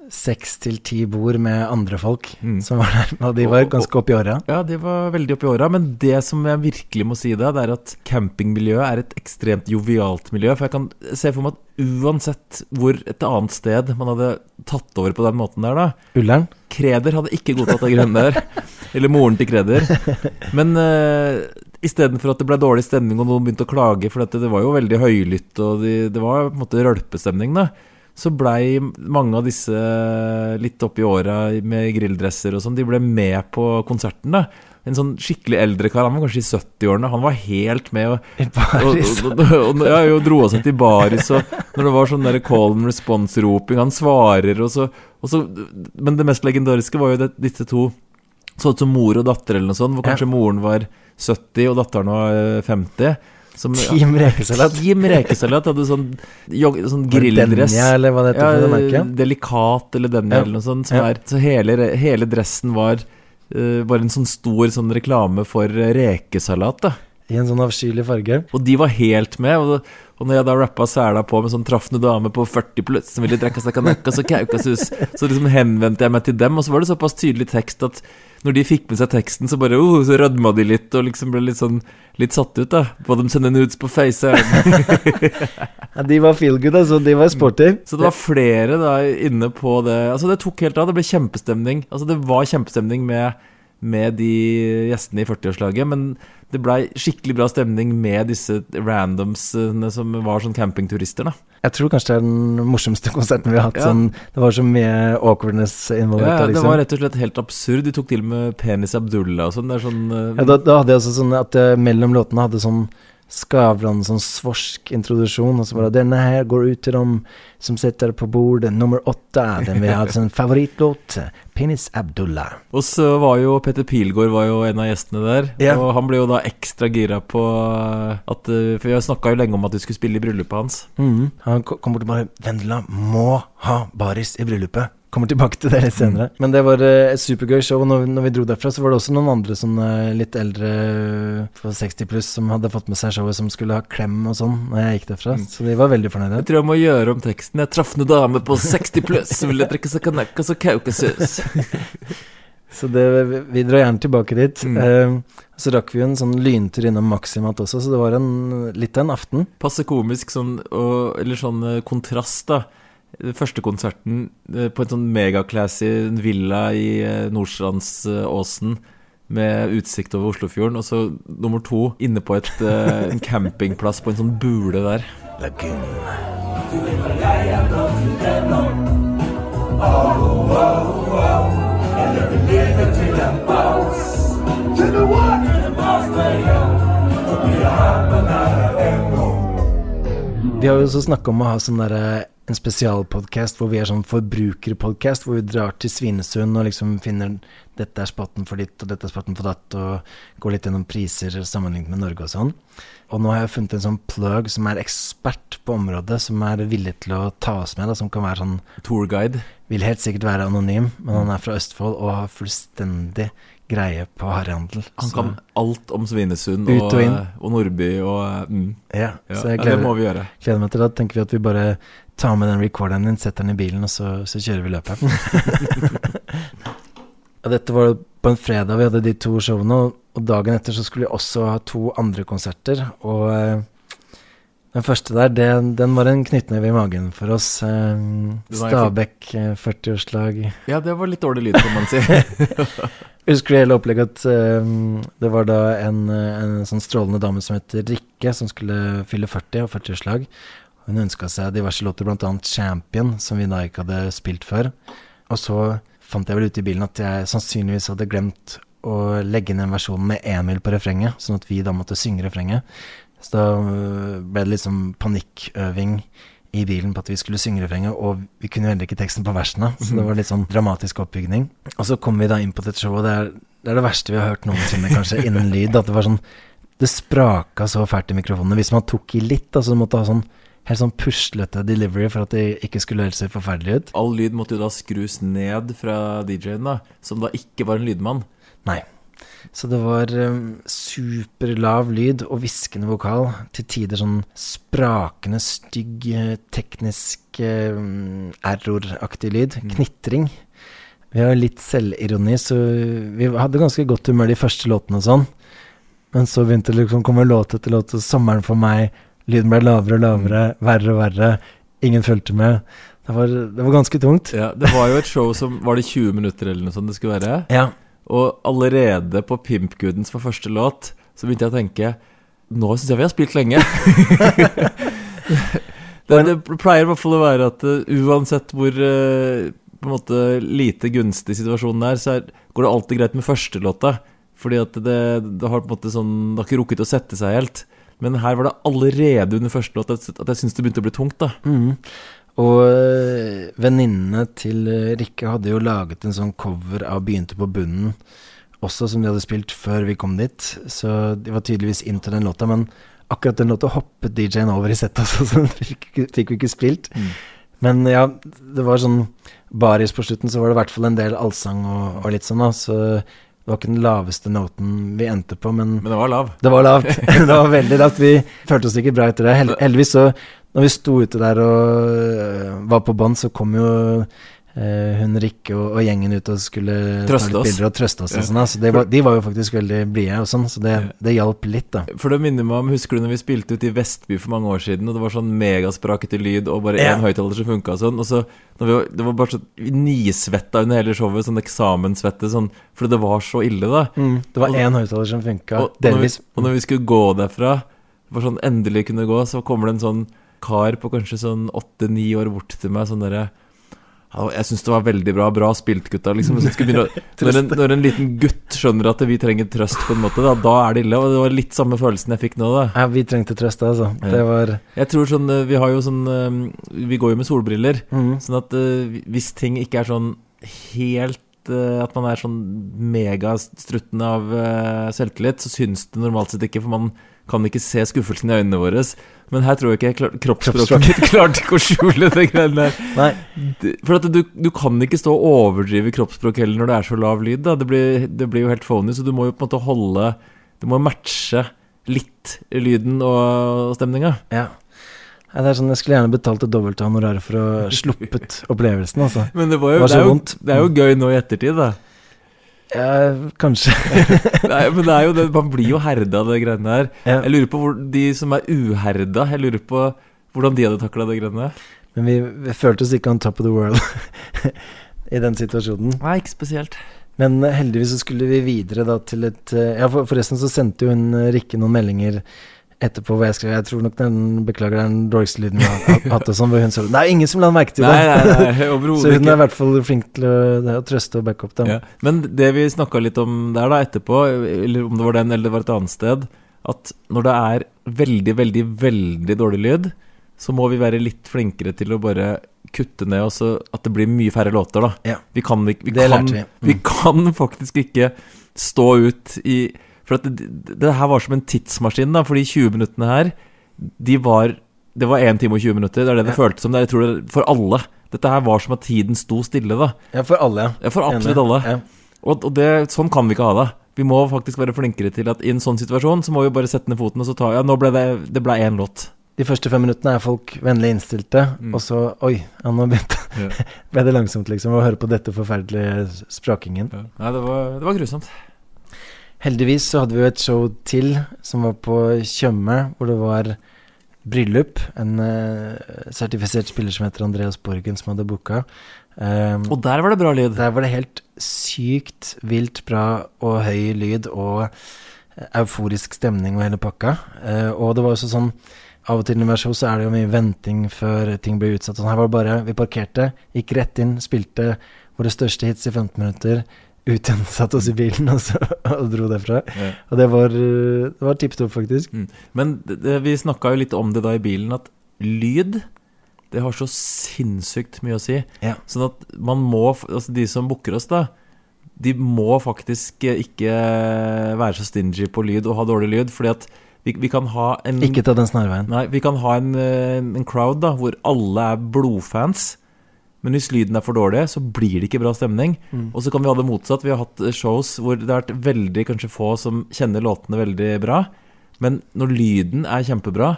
seks til ti bord med andre folk Mm. som var der, og de var ganske oppi åra. Ja, de var veldig oppi åra. Men det som jeg virkelig må si da, det er at campingmiljøet er et ekstremt jovialt miljø. For jeg kan se for meg at uansett hvor et annet sted man hadde tatt over på den måten der, da Ullern. Kreder hadde ikke godtatt det grønne der. Eller moren til Kreder. Men uh, istedenfor at det ble dårlig stemning og noen begynte å klage, for dette, det var jo veldig høylytt og de, det var på en måte rølpestemning, da. Så blei mange av disse litt oppi åra med grilldresser og sånn, de ble med på konserten, da. En sånn skikkelig eldre kar, han var kanskje i 70-årene, han var helt med og I og, og, og, og, ja, jo, dro oss til baris, og når det var sånn der call and response-roping Han svarer, og så, Og så, men det mest legendariske var jo det, disse to så ut som mor og datter eller noe sånt, hvor Ja. kanskje moren var 70 og datteren var eh, 50. Som, Team rekesalat. Team rekesalat hadde sånn, jog, sånn grilldress. Denja, eller hva det heter Ja, det? Delikat eller Denja Ja. eller noe sånt. Som Ja. er, så hele, hele dressen var uh, bare en sånn stor sånn reklame for eh, rekesalat. da I en sånn avskyelig farge. Og de var helt med. Og, og når jeg da rappa sæla på med sånn traffende dame på 40 pluss som ville drikke kanakas og kaukasus, så liksom henvendte jeg meg til dem, og så var det såpass tydelig tekst at når de fikk med seg teksten, så bare oh, så rødma de litt og liksom ble litt sånn litt satt ut, da. På dem sende nudes på face. Ja, de var feel good, altså. De var sporty. Så det var flere da inne på det Altså det tok helt av. Det ble kjempestemning. Altså det var kjempestemning med, med de gjestene i 40-årslaget, men det blei skikkelig bra stemning med disse randomsene som var sånn campingturister, da. Jeg tror kanskje det er den morsomste konserten vi har hatt. Ja. Sånn, det var så mye awkwardness involvert. Ja, da, det liksom. var rett og slett helt absurd. De tok til og med Penis Abdullah og sånn. Sånn eh, Ja, da, da hadde jeg også sånn at jeg mellom låtene hadde sånn Skavlan, sånn svorsk introduksjon, og så bare 'Denne her går ut til dem som sitter på bordet, nummer åtte'. Den vi har sånn favorittlåt. 'Penis Abdullah'. Og så var jo Petter Pilgaard var jo en av gjestene der. Ja. Og han ble jo da ekstra gira på at eh, For vi snakka jo lenge om at du skulle spille i bryllupet hans. Mm. Han kom bort og bare 'Vendela må ha baris i bryllupet'. Kommer tilbake til det litt senere. Men det var eh, et supergøy show. Når, når vi dro derfra, så var det også noen andre sånn eh, litt eldre på 60 pluss som hadde fått med seg showet, som skulle ha klem og sånn når jeg gikk derfra. Så de var veldig fornøyde. Jeg tror jeg må gjøre om teksten. Jeg traff noen dame på 60 pluss som ville drikke sakanekkas og kaukasus. Så det, vi drar gjerne tilbake dit. Mm. Eh, så rakk vi en sånn lyntur innom Maximat også, så det var en, litt av en aften. Passe komisk sånn, og, eller sånn eh, kontrast, da. Første konserten eh, på en sånn megaclassy villa i eh, Nordstrandsåsen med utsikt over Oslofjorden, og så nummer to inne på et, eh, en campingplass på en sånn bule der. Lagoon. Vi har jo også snakka om å ha sånn derre en spesialpodkast hvor vi er sånn forbrukerpodkast, hvor vi drar til Svinesund og liksom finner dette er spotten for ditt og dette er spotten for datt, og går litt gjennom priser sammenlignet med Norge og sånn. Og nå har jeg funnet en sånn plug som er ekspert på området, som er villig til å ta oss med, da, som kan være sånn Tourguide. Vil helt sikkert være anonym, men han er fra Østfold og har fullstendig greie på harrehandel. Han Så- kan alt om Svinesund og, og og Nordby og mm, Ja, ja. så jeg ja, Det må vi gjøre. gleder meg til det. Da tenker vi at vi bare tar med den recorderen din, setter den i bilen, og så, så kjører vi løpet. og dette var på en fredag vi hadde de to showene, og, dagen etter så skulle vi også ha to andre konserter. Og eh, den første der, den, den var en knyttneve i magen for oss. Eh, Stabæk eh, 40-årslag. Ja, det var litt dårlig lyd, kan man si. Husker hele opplegget at eh, det var da en, eh, en sånn strålende dame som heter Rikke, som skulle fylle 40 og 40-årslag. Hun ønska seg diverse låter, bl.a. Champion, som vi da ikke hadde spilt før. Og så fant jeg vel ute i bilen at jeg sannsynligvis hadde glemt å legge inn en versjon med Emil på refrenget, sånn at vi da måtte synge refrenget. Så da øh, ble det liksom panikkøving i bilen på at vi skulle synge refrenget, og vi kunne jo heller ikke teksten på versene, så det var litt sånn dramatisk oppbygning. Og så kom vi da inn på dette showet, og det er, det er det verste vi har hørt noensinne, kanskje, innen lyd. At det var sånn Det spraka så fælt i mikrofonene. Hvis man tok i litt, du måtte ha sånn helt sånn puslete delivery for at det ikke skulle høres forferdelig ut. All lyd måtte jo da skrus ned fra DJ-en, da, som da ikke var en lydmann. Nei. Så det var um, superlav lyd og hviskende vokal. Til tider sånn sprakende, stygg, eh, teknisk um, erroraktig lyd. Knitring. Vi har litt selvironi, så vi hadde ganske godt humør de første låtene og sånn. Men så begynte det liksom å komme låt etter låt, og sommeren for meg Lyden ble lavere og lavere, verre og verre. Ingen fulgte med. Det var, det var ganske tungt. Ja, Det var jo et show som Var det 20 minutter eller noe sånt det skulle være? Ja. Og allerede på Pimp Goodens for første låt så begynte jeg å tenke Nå syns jeg vi har spilt lenge. det, det pleier i hvert fall å være at uh, uansett hvor uh, på en måte lite gunstig situasjonen er, så er, går det alltid greit med første låta. Fordi at det, det har på en måte sånn Det har ikke rukket å sette seg helt. Men her var det allerede under første låt at, jeg syntes det begynte å bli tungt, da. mm. Og øh, venninnene til øh, Rikke hadde jo laget en sånn cover av 'Begynte på bunnen', også som de hadde spilt før vi kom dit. Så de var tydeligvis inn til den låta, men akkurat den låta hoppet DJ-en over i settet, altså, så den fikk, fikk vi ikke spilt. Men ja, det var sånn baris på slutten, så var det i hvert fall en del allsang og, og litt sånn, da. Så det var ikke den laveste noten vi endte på, men Men det var lav. det var lavt. det var veldig lavt. Vi følte oss ikke bra etter det. Hel heldigvis så, når vi sto ute der og øh, var på bånn, så kom jo hun Rikke og, og gjengen ut og skulle Trøste ta litt bilder og trøste oss. Ja. Og sånn, så det var, de var jo faktisk veldig blide og sånn, så det, det hjalp litt, da. For det minner meg om, Husker du når vi spilte ut i Vestby for mange år siden, og det var sånn megasprakete lyd og bare Ja. én høyttaler som funka og sånn? Og så vi, Det var bare så nisvetta under hele showet, sånn eksamenssvette, sånn, fordi det var så ille, da. Det var én høyttaler som funka, og, delvis. og når vi skulle gå derfra, for sånn endelig kunne gå, så kommer det en sånn kar på kanskje sånn åtte-ni år bort til meg, sånn derre «Hallo, jeg syns det var veldig bra. Bra spilt, gutta. Liksom, begynne når, en, når en liten gutt skjønner at vi trenger trøst, på en måte, da, da er det ille. Og det var litt samme følelsen jeg fikk nå. da Ja, vi trengte trøst, altså. Det var Jeg tror sånn eh, Vi har jo sånn eh, Vi går jo med solbriller. mm. Sånn at eh, hvis ting ikke er sånn helt At man er sånn megastruttende av eh, selvtillit, så syns det normalt sett ikke, for man kan ikke se skuffelsen i øynene våre. Men her tror jeg ikke klar, kroppsspråket mitt klarte ikke å skjule det greiene der. Nei. For at du, du kan ikke stå og overdrive kroppsspråk heller når det er så lav lyd. Da. Det, blir, det blir jo helt phony, så du må jo på en måte holde Du må matche litt lyden og stemninga. Ja. Nei, det er sånn, Jeg skulle gjerne betalt et dobbelt honorar for å ha sluppet opplevelsen, altså. Men det, var jo, Det var det, så er jo, vondt. det er jo gøy nå i ettertid, da. Ja, kanskje. Nei, men det er jo det, man blir jo herda av det greiene her. Ja. Jeg lurer på hvor, de som er uherda, jeg lurer på hvordan de hadde takla det greiene der. Men vi, vi følte oss ikke on top of the world i den situasjonen. Nei, ikke spesielt. Men eh, heldigvis så skulle vi videre da til et eh, Ja, for, forresten så sendte jo hun eh, Rikke noen meldinger etterpå hvor jeg skrev Jeg tror nok den Beklager, er den dårligste lyden vi har hatt og sånn. Hvor hun sa er ingen som la merke til det. Nei, nei, nei, så hun er i hvert fall flink til å, det å trøste og backe opp dem. Ja. Men det vi snakka litt om der da etterpå, eller om det var den eller det var et annet sted, at når det er veldig, veldig, veldig dårlig lyd, så må vi være litt flinkere til å bare kutte ned, og så at det blir mye færre låter, da. Ja. Vi kan, vi, vi, kan, vi. Mm. vi kan faktisk ikke stå ut i For det, det, her var som en tidsmaskin, da, for de 20 minuttene her, de var Det var 1 time og 20 minutter, det er det det Ja. føltes som. Det, jeg tror det, for alle. Dette her var som at tiden sto stille, da. Ja, for alle, ja. Ja, for absolutt alle. Ja. Og, og det, sånn kan vi ikke ha det. Vi må faktisk være flinkere til at i en sånn situasjon så må vi bare sette ned foten og så ta Ja, nå ble det Det ble én låt. De første fem minuttene er folk vennlig innstilte, Mm. og så Oi, ja, nå Ja. ble det langsomt, liksom, å høre på dette forferdelige sprakingen. Nei, det var, det var grusomt. Heldigvis så hadde vi jo et show til som var på Tjøme, hvor det var bryllup. En uh, sertifisert spiller som heter Andreas Borgen, som hadde booka. Um, Og der var det bra lyd. der var det helt sykt vilt bra og høy lyd og euforisk stemning og hele pakka. Uh, og det var også sånn Av og til har show, så er det jo mye venting før ting blir utsatt. Sånn her var det bare Vi parkerte, gikk rett inn, spilte våre største hits i 15 minutter. Ut igjen, satte oss i bilen og, så, og dro derfra. Ja. Og det var, eh, det var tipp topp, faktisk. Mm. Men det, det, vi snakka jo litt om det da i bilen, at lyd det har så sinnssykt mye å si. Ja. Sånn at man må Altså de som booker oss, da, de må faktisk eh, ikke være så stingy på lyd og ha dårlig lyd, fordi at vi, vi kan ha en Ikke ta den snarveien. Nei, vi kan ha en, eh, en crowd da hvor alle er blodfans. Men hvis lyden er for dårlig, så blir det ikke bra stemning. Mm. Og så kan vi ha det motsatt. Vi har hatt eh, shows hvor det har vært veldig kanskje få som kjenner låtene veldig bra. Men når lyden er kjempebra,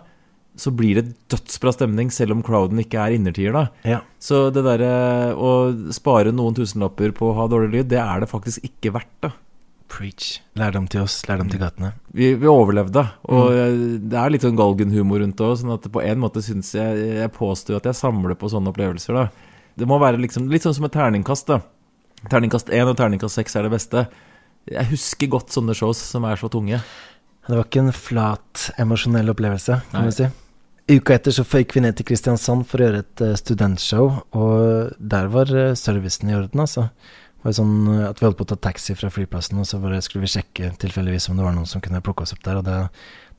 så blir det dødsbra stemning, selv om crowden ikke er innertier. da Ja. Så det derre å spare noen tusenlapper på å ha dårlig lyd, det er det faktisk ikke verdt. da Preach. Lærdom til oss, lærdom til gatene. vi, vi overlevde, og mm. det er litt sånn galgenhumor rundt det òg. Sånn at på en måte syns jeg Jeg påstår at jeg samler på sånne opplevelser, da. Det må være liksom litt sånn som et terningkast, da. Terningkast én og terningkast seks er det beste. Jeg husker godt sånne shows som er så tunge. Det var ikke en flat, emosjonell opplevelse, kan Nei. du si. Uka etter så føyk vi ned til Kristiansand for å gjøre et eh, studentshow, og der var eh, servicen i orden, altså. Det var sånn eh, at vi holdt på å ta taxi fra flyplassen, og så skulle vi sjekke tilfeldigvis om det var noen som kunne plukke oss opp der, og da,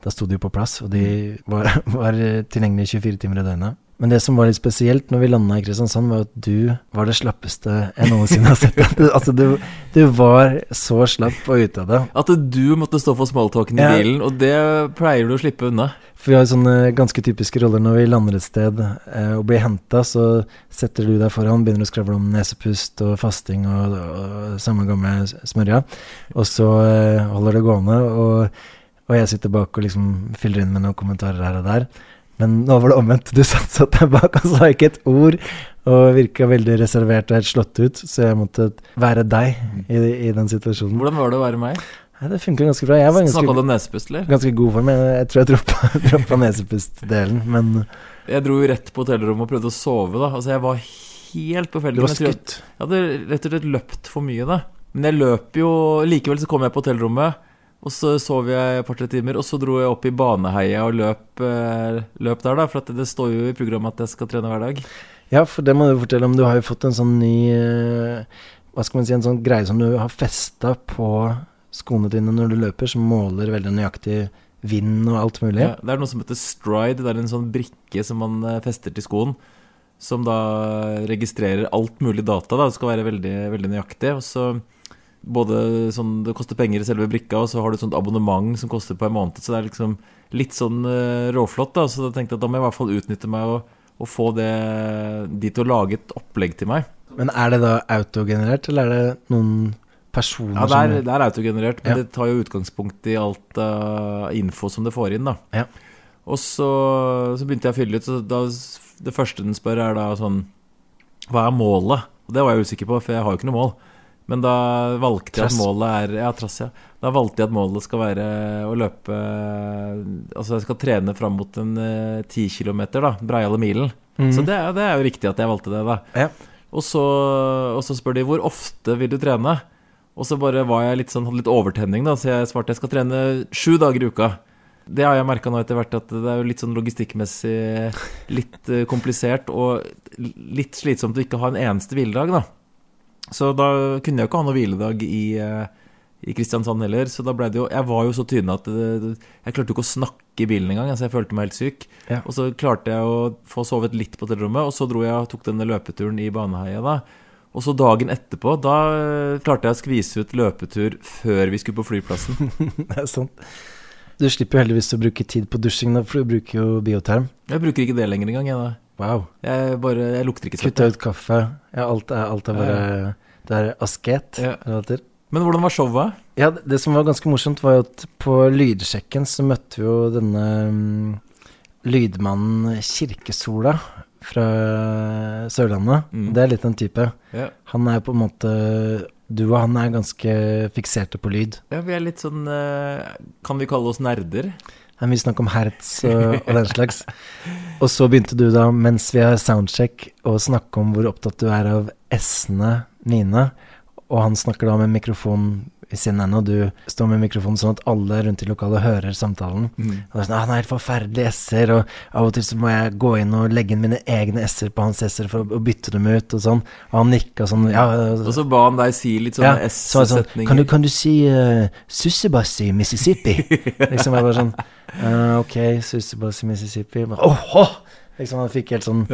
da sto de jo på plass, og de var, var eh, tilgjengelige 24 timer i døgnet. Men det som var litt spesielt når vi landa i Kristiansand, var at du var det slappeste jeg noensinne har sett. altså, du, du var så slapp og ute av det. At du måtte stå for smalltalken i Ja. bilen, og det pleier du å slippe unna. For vi har sånne ganske typiske roller når vi lander et sted eh, og blir henta, så setter du deg foran, begynner å skravle om nesepust og fasting og, og samme gamle smørja, og så eh, holder det gående, og, og jeg sitter bak og liksom fyller inn med noen kommentarer her og der. Men nå var det omvendt. Du satt satt deg bak og sa ikke et ord, og virka veldig reservert og helt slått ut, så jeg måtte være deg i, i den situasjonen. Hvordan var det å være meg? Nei, det funka ganske bra. Jeg var Snakka du ganske, nesepust, eller? ganske god form. Jeg, jeg tror jeg droppa, droppa nesepustdelen, men Jeg dro jo rett på hotellrommet og prøvde å sove, da. Altså, jeg var helt på felgen. du var skutt. Jeg hadde rett og slett løpt for mye, da. Men jeg løp jo Likevel så kom jeg på hotellrommet, og så sov jeg et par-tre timer. Og så dro jeg opp i Baneheia og løp, eh, løp der, da. For at det står jo i programmet at jeg skal trene hver dag. Ja, for det må du fortelle om. Du har jo fått en sånn ny eh, Hva skal man si, en sånn greie som du har festa på skoene dine når du løper, som måler veldig nøyaktig vind og alt mulig. Ja, det er noe som heter stride. Det er en sånn brikke som man eh, fester til skoen. Som da registrerer alt mulig data. da Det skal være veldig, veldig nøyaktig. Og så både sånn Det koster penger i selve brikka, og så har du et sånt abonnement som koster på en måned. Så det er liksom litt sånn eh, råflott. da Så da tenkte jeg at da må jeg i hvert fall utnytte meg og, og få det de til å lage et opplegg til meg. Men er det da autogenerert, eller er det noen personer Ja, det er, det er autogenerert, men Ja. det tar jo utgangspunkt i alt av info som det får inn, da. Ja. Og så, så begynte jeg å fylle ut, så da, det første den spør, er da sånn Hva er målet? Og det var jeg usikker på, for jeg har jo ikke noe mål. Men da valgte jeg at målet er Ja, trass, ja. Da valgte jeg at målet skal være å løpe Altså, jeg skal trene fram mot en ti kilometer, da. Breiale-milen. Mhm. Så det, er- det er jo riktig at jeg valgte det, da. Ja. Og så, og så spør de hvor ofte vil du trene? Og så bare var jeg litt sånn, hadde litt overtenning, da, så jeg svarte jeg skal trene sju dager i uka. Det har jeg merka nå etter hvert, at det er jo litt sånn logistikkmessig litt eh, komplisert og litt slitsomt å ikke ha en eneste hviledag, da. Så da kunne jeg jo ikke ha noe hviledag i, eh, i Kristiansand heller, så da ble det jo Jeg var jo så tynn at det, jeg klarte jo ikke å snakke i bilen engang, altså jeg følte meg helt syk. Ja. Og så klarte jeg å få sovet litt på hotellrommet, og så dro jeg og tok denne løpeturen i Baneheia, da. Og så dagen etterpå, da eh, klarte jeg å skvise ut løpetur før vi skulle på flyplassen. det er sant. Du slipper jo heldigvis å bruke tid på dusjing, da, for du bruker jo bioterm. Jeg bruker ikke det lenger engang, jeg da. Wow. Jeg bare, jeg lukter ikke Kutta ut kaffe. Ja, alt er, alt er bare Det er asket. Ja. Men hvordan var showet? Ja, det- det som var ganske morsomt, var jo at på lydsjekken så møtte vi jo denne um, lydmannen Kirkesola fra Sørlandet. Mm. Det er litt den type. Ja. Han er på en måte Du og han er ganske fikserte på lyd. Ja, vi er litt sånn eh, Kan vi kalle oss nerder? Det er mye snakk om hertz og, og den slags. Og så begynte du da, mens vi har soundcheck, å snakke om hvor opptatt du er av S-ene mine. Og han snakker da med mikrofon sin og du står med mikrofonen sånn at alle rundt i lokalet hører samtalen. Og det er sånn, ah, han er helt forferdelig S-er, og av og til så må jeg gå inn og legge inn mine egne S-er på hans S-er for å, bytte dem ut, og sånn. Og han nikka sånn, ja, Og så ba han deg si litt sånne ja, så var det sånn, S-setninger. kan, du, kan du si uh, 'Sussebassi Mississippi? liksom jeg bare sånn uh, Ok, Sussebassi Mississippi. Åhå! Liksom Han fikk helt sånn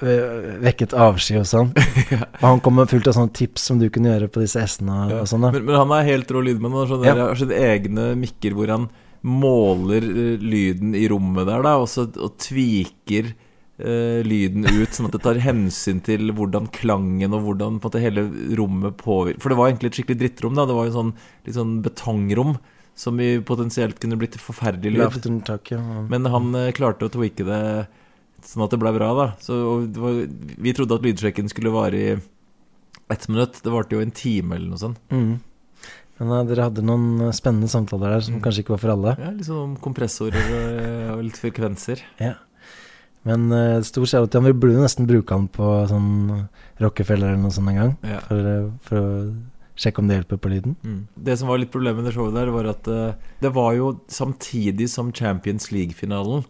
vekket avsky hos han. Og han kom med fullt av sånne tips som du kunne gjøre på disse S-ene og, Ja. og sånn. Men, men han er helt rå lydmann. Han har sånne, Ja. har sine egne mikker hvor han måler eh, lyden i rommet der, da, og så og tviker uh, lyden ut, sånn at det tar hensyn til hvordan klangen og hvordan på en måte hele rommet påvirker For det var egentlig et skikkelig drittrom. da Det var jo sånn, litt sånn betongrom som potensielt kunne blitt forferdelig lyd. Og- Men han eh, klarte å tweake det sånn at det ble bra, da. Så, var, vi trodde at lydsjekken skulle vare i ett minutt. Det varte jo en time eller noe sånt. Mm. Men uh, dere hadde noen uh, spennende samtaler der som Mm. kanskje ikke var for alle. Ja, Litt sånn om kompressorer og, og litt frekvenser. Ja. Men uh, stor kjærlighet til han. Vi burde nesten bruke han på sånn Rockefeller eller noe sånt en gang. Ja. For, for å sjekke om det hjelper på lyden. Mm. Det som var litt problemet med det showet der, var at uh, det var jo samtidig som Champions League-finalen.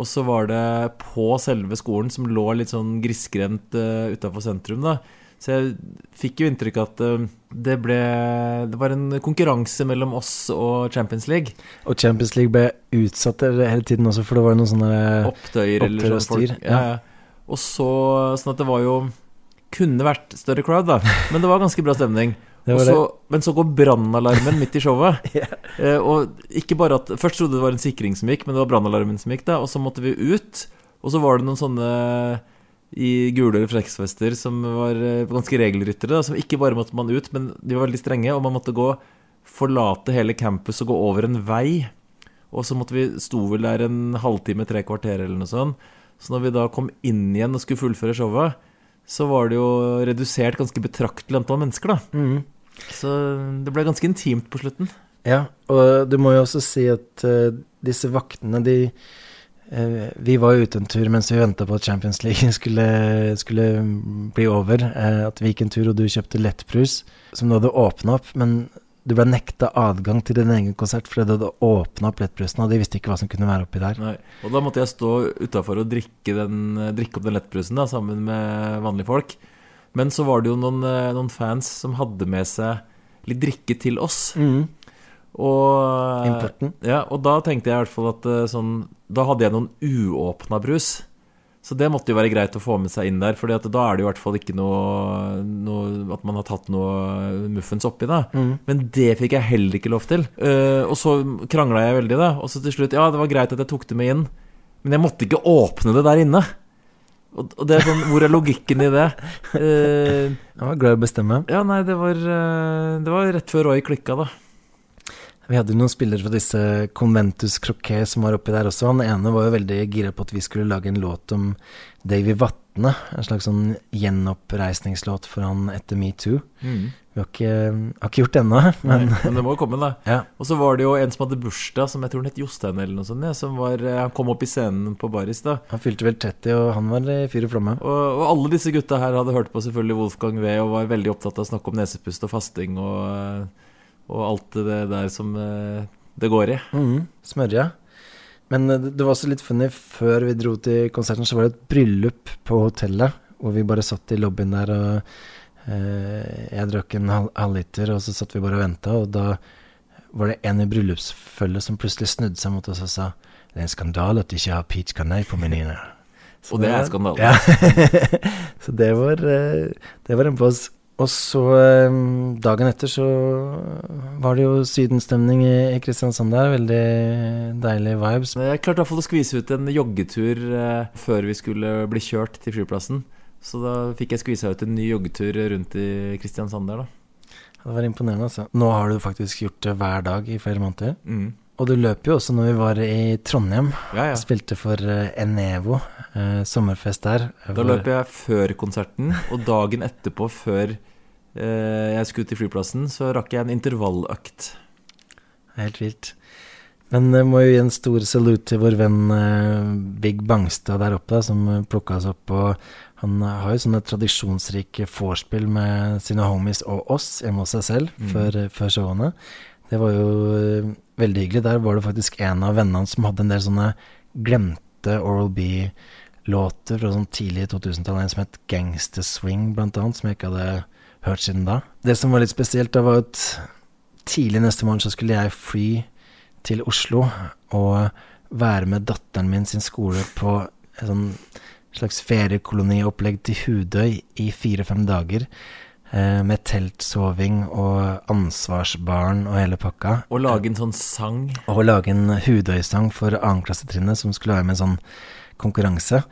Og så var det på selve skolen, som lå litt sånn grisgrendt uh, utafor sentrum, da. Så jeg fikk jo inntrykk av at uh, det ble Det var en konkurranse mellom oss og Champions League. Og Champions League ble utsatt hele tiden også, for det var noen sånne Opptøyer eller Opptøyer og styr, ja. ja. Og så Sånn at det var jo Kunne vært større crowd, da. Men det var ganske bra stemning. Det Og var så, men så går brannalarmen midt i showet. yeah. Eh, og ikke bare at Først trodde det var en sikring som gikk, men det var brannalarmen som gikk, da. Og så måtte vi ut. Og så var det noen sånne i gule refleksvester som var eh, ganske regelryttere. Da, som ikke bare måtte man ut, men de var veldig strenge. Og man måtte gå forlate hele campus og gå over en vei. Og så måtte vi sto vel der en halvtime, tre kvarter eller noe sånt. Så når vi da kom inn igjen og skulle fullføre showet, så var det jo redusert ganske betraktelig antall mennesker, da. Mm. Så det ble ganske intimt på slutten. Ja, og du må jo også si at uh, disse vaktene, de uh, Vi var jo ute en tur mens vi venta på at Champions League skulle, skulle bli over. Uh, at vi gikk en tur, og du kjøpte lettbrus som du hadde åpna opp. Men du ble nekta adgang til din egen konsert fordi du hadde åpna lettbrusen, og de visste ikke hva som kunne være oppi der. Nei. Og da måtte jeg stå utafor og drikke, den, drikke opp den lettbrusen da, sammen med vanlige folk. Men så var det jo noen, eh, noen fans som hadde med seg litt drikke til oss. Mm. Og, Importen. Ja, og da tenkte jeg i hvert fall at eh, sånn Da hadde jeg noen uåpna brus. Så det måtte jo være greit å få med seg inn der, for da er det jo i hvert fall ikke noe, noe At man har tatt noe muffens oppi, da. Mm. Men det fikk jeg heller ikke lov til. Uh, og så krangla jeg veldig, da. Og så til slutt Ja, det var greit at jeg tok det med inn, men jeg måtte ikke åpne det der inne. Og, og det er sånn Hvor er logikken i det? Uh, Jeg var glad i å bestemme. ja, nei, det var, eh, det var rett før Roy klikka, da. Vi hadde noen spillere fra disse Conventus Croquet som var oppi der også. Han ene var jo veldig gira på at vi skulle lage en låt om Davy Vatne. En slags sånn gjenoppreisningslåt for han etter metoo. Vi har ikke, har ikke gjort det ennå, men Nei, men det må jo komme, da. ja. Og så var det jo en som hadde bursdag, som jeg tror han het Jostein eller noe sånt. Ja, som var, eh, han kom opp i scenen på Baris, da. Han fylte vel 30, og han var i fyr og flamme. Og, og alle disse gutta her hadde hørt på selvfølgelig Wolfgang V og var veldig opptatt av å snakke om nesepust og fasting og, eh, og alt det der som eh, det går i. Mm, Smørja. Men eh, det var også litt funny. Før vi dro til konserten, så var det et bryllup på hotellet. Hvor vi bare satt i lobbyen der, og eh, jeg drakk en halv- halvliter, og så satt vi bare og venta, og da var det en i bryllupsfølget som plutselig snudde seg mot oss og sa det er en skandale at de ikke har peach canai på menyen. Og det er skandale. Ja. så det var, eh, det var en på oss. Og så eh, dagen etter så var det jo sydenstemning i, i Kristiansand der. Veldig deilige vibes. Jeg klarte i hvert fall å skvise ut en joggetur eh, før vi skulle bli kjørt til flyplassen. Så da fikk jeg skvisa ut en ny joggetur rundt i Kristiansand der, da. Det var imponerende, altså. Nå har du faktisk gjort det hver dag i flere måneder. Mm. Og du løp jo også når vi var i Trondheim. Ja, ja. Spilte for eh, Enevo, eh, sommerfest der. Da løp jeg før konserten, og dagen etterpå, før jeg skulle til flyplassen, så rakk jeg en intervalløkt. Helt vilt. Men jeg må jo gi en stor salut til vår venn eh, Big Bangstad der oppe, da, som plukka oss opp. Og han eh, har jo sånne tradisjonsrike vorspiel med sine homies og oss hjemme hos seg selv Mm. før, før showene. Det var jo eh, veldig hyggelig. Der var det faktisk en av vennene hans som hadde en del sånne glemte Oral B-låter fra sånn tidlig 2000-tallet. En som het Gangster Swing, blant annet, som jeg ikke hadde hørt siden da. Det som var litt spesielt, da var at tidlig neste morgen så skulle jeg fly til Oslo og være med datteren min sin skole på en sånn slags feriekoloniopplegg til Hudøy i fire-fem dager. Eh, med teltsoving og ansvarsbarn og hele pakka. Og lage en sånn sang. Og lage en Hudøy-sang for annenklassetrinnet som skulle være med en sånn konkurranse.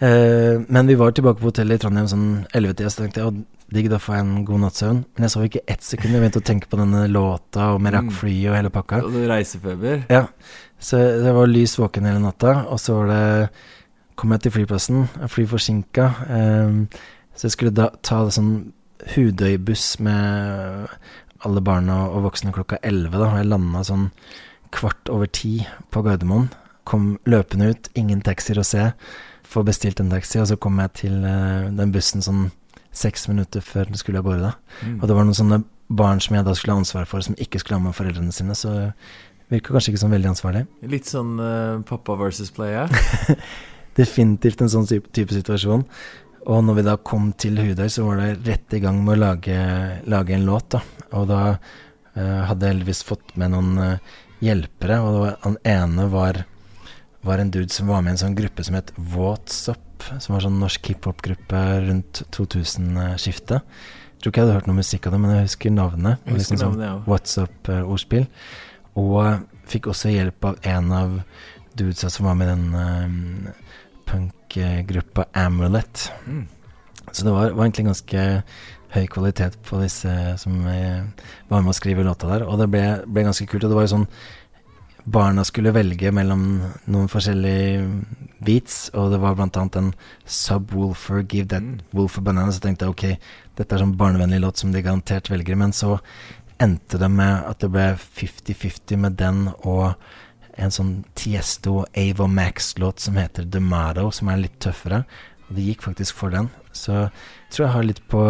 Eh, men vi var tilbake på hotellet i Trondheim sånn 11-tida, så tenkte jeg å, digg, da får jeg en god natts søvn. Men jeg sov ikke ett sekund. Jeg begynte å tenke på denne låta, og rakk Mm. og hele pakka. Og reisefeber. Ja, så jeg var lys våken hele natta, og så var det kom jeg til flyplassen, jeg fly forsinka, Um, så jeg skulle da ta det sånn Hudøy-buss med alle barna og voksne klokka 11, da, jeg landa sånn kvart over ti på Gardermoen. Kom løpende ut, ingen taxier å se. Får bestilt en taxi, og så kom jeg til uh, den bussen sånn seks minutter før den skulle av gårde. Mm. Og det var noen sånne barn som jeg da skulle ha ansvar for, som ikke skulle ha med foreldrene sine, så virka kanskje ikke sånn veldig ansvarlig. Litt sånn uh, pappa versus playa. Definitivt en sånn type, type situasjon. Og når vi da kom til Hudøy, så var det rett i gang med å lage, lage en låt, da. Og da uh, hadde heldigvis fått med noen uh, hjelpere, og den ene var, var en dude som var med i en sånn gruppe som het What's-Up, som var sånn norsk hiphop-gruppe rundt 2000-skiftet. Jeg tror ikke jeg hadde hørt noe musikk av det, men jeg husker navnet. Jeg husker liksom sånn navnet, også. What's Up-ordspill. Og fikk også hjelp av en av dudesa som var med i den eh, punkgruppa Amulet. Mm. Så det var, var egentlig ganske høy kvalitet på disse som eh, var med å skrive låta der. Og det ble, ble ganske kult. Og det var jo sånn Barna skulle velge mellom noen forskjellige beats, og det var blant annet en Subwoolfer Give That Mm. A Banana. Så tenkte jeg ok, dette er sånn barnevennlig låt som de garantert velger. Men så endte det med at det ble 50-50 med den og en sånn Tiesto Ava Max-låt som heter The Mado, som er litt tøffere. Og det gikk faktisk for den. Så jeg tror jeg har litt på,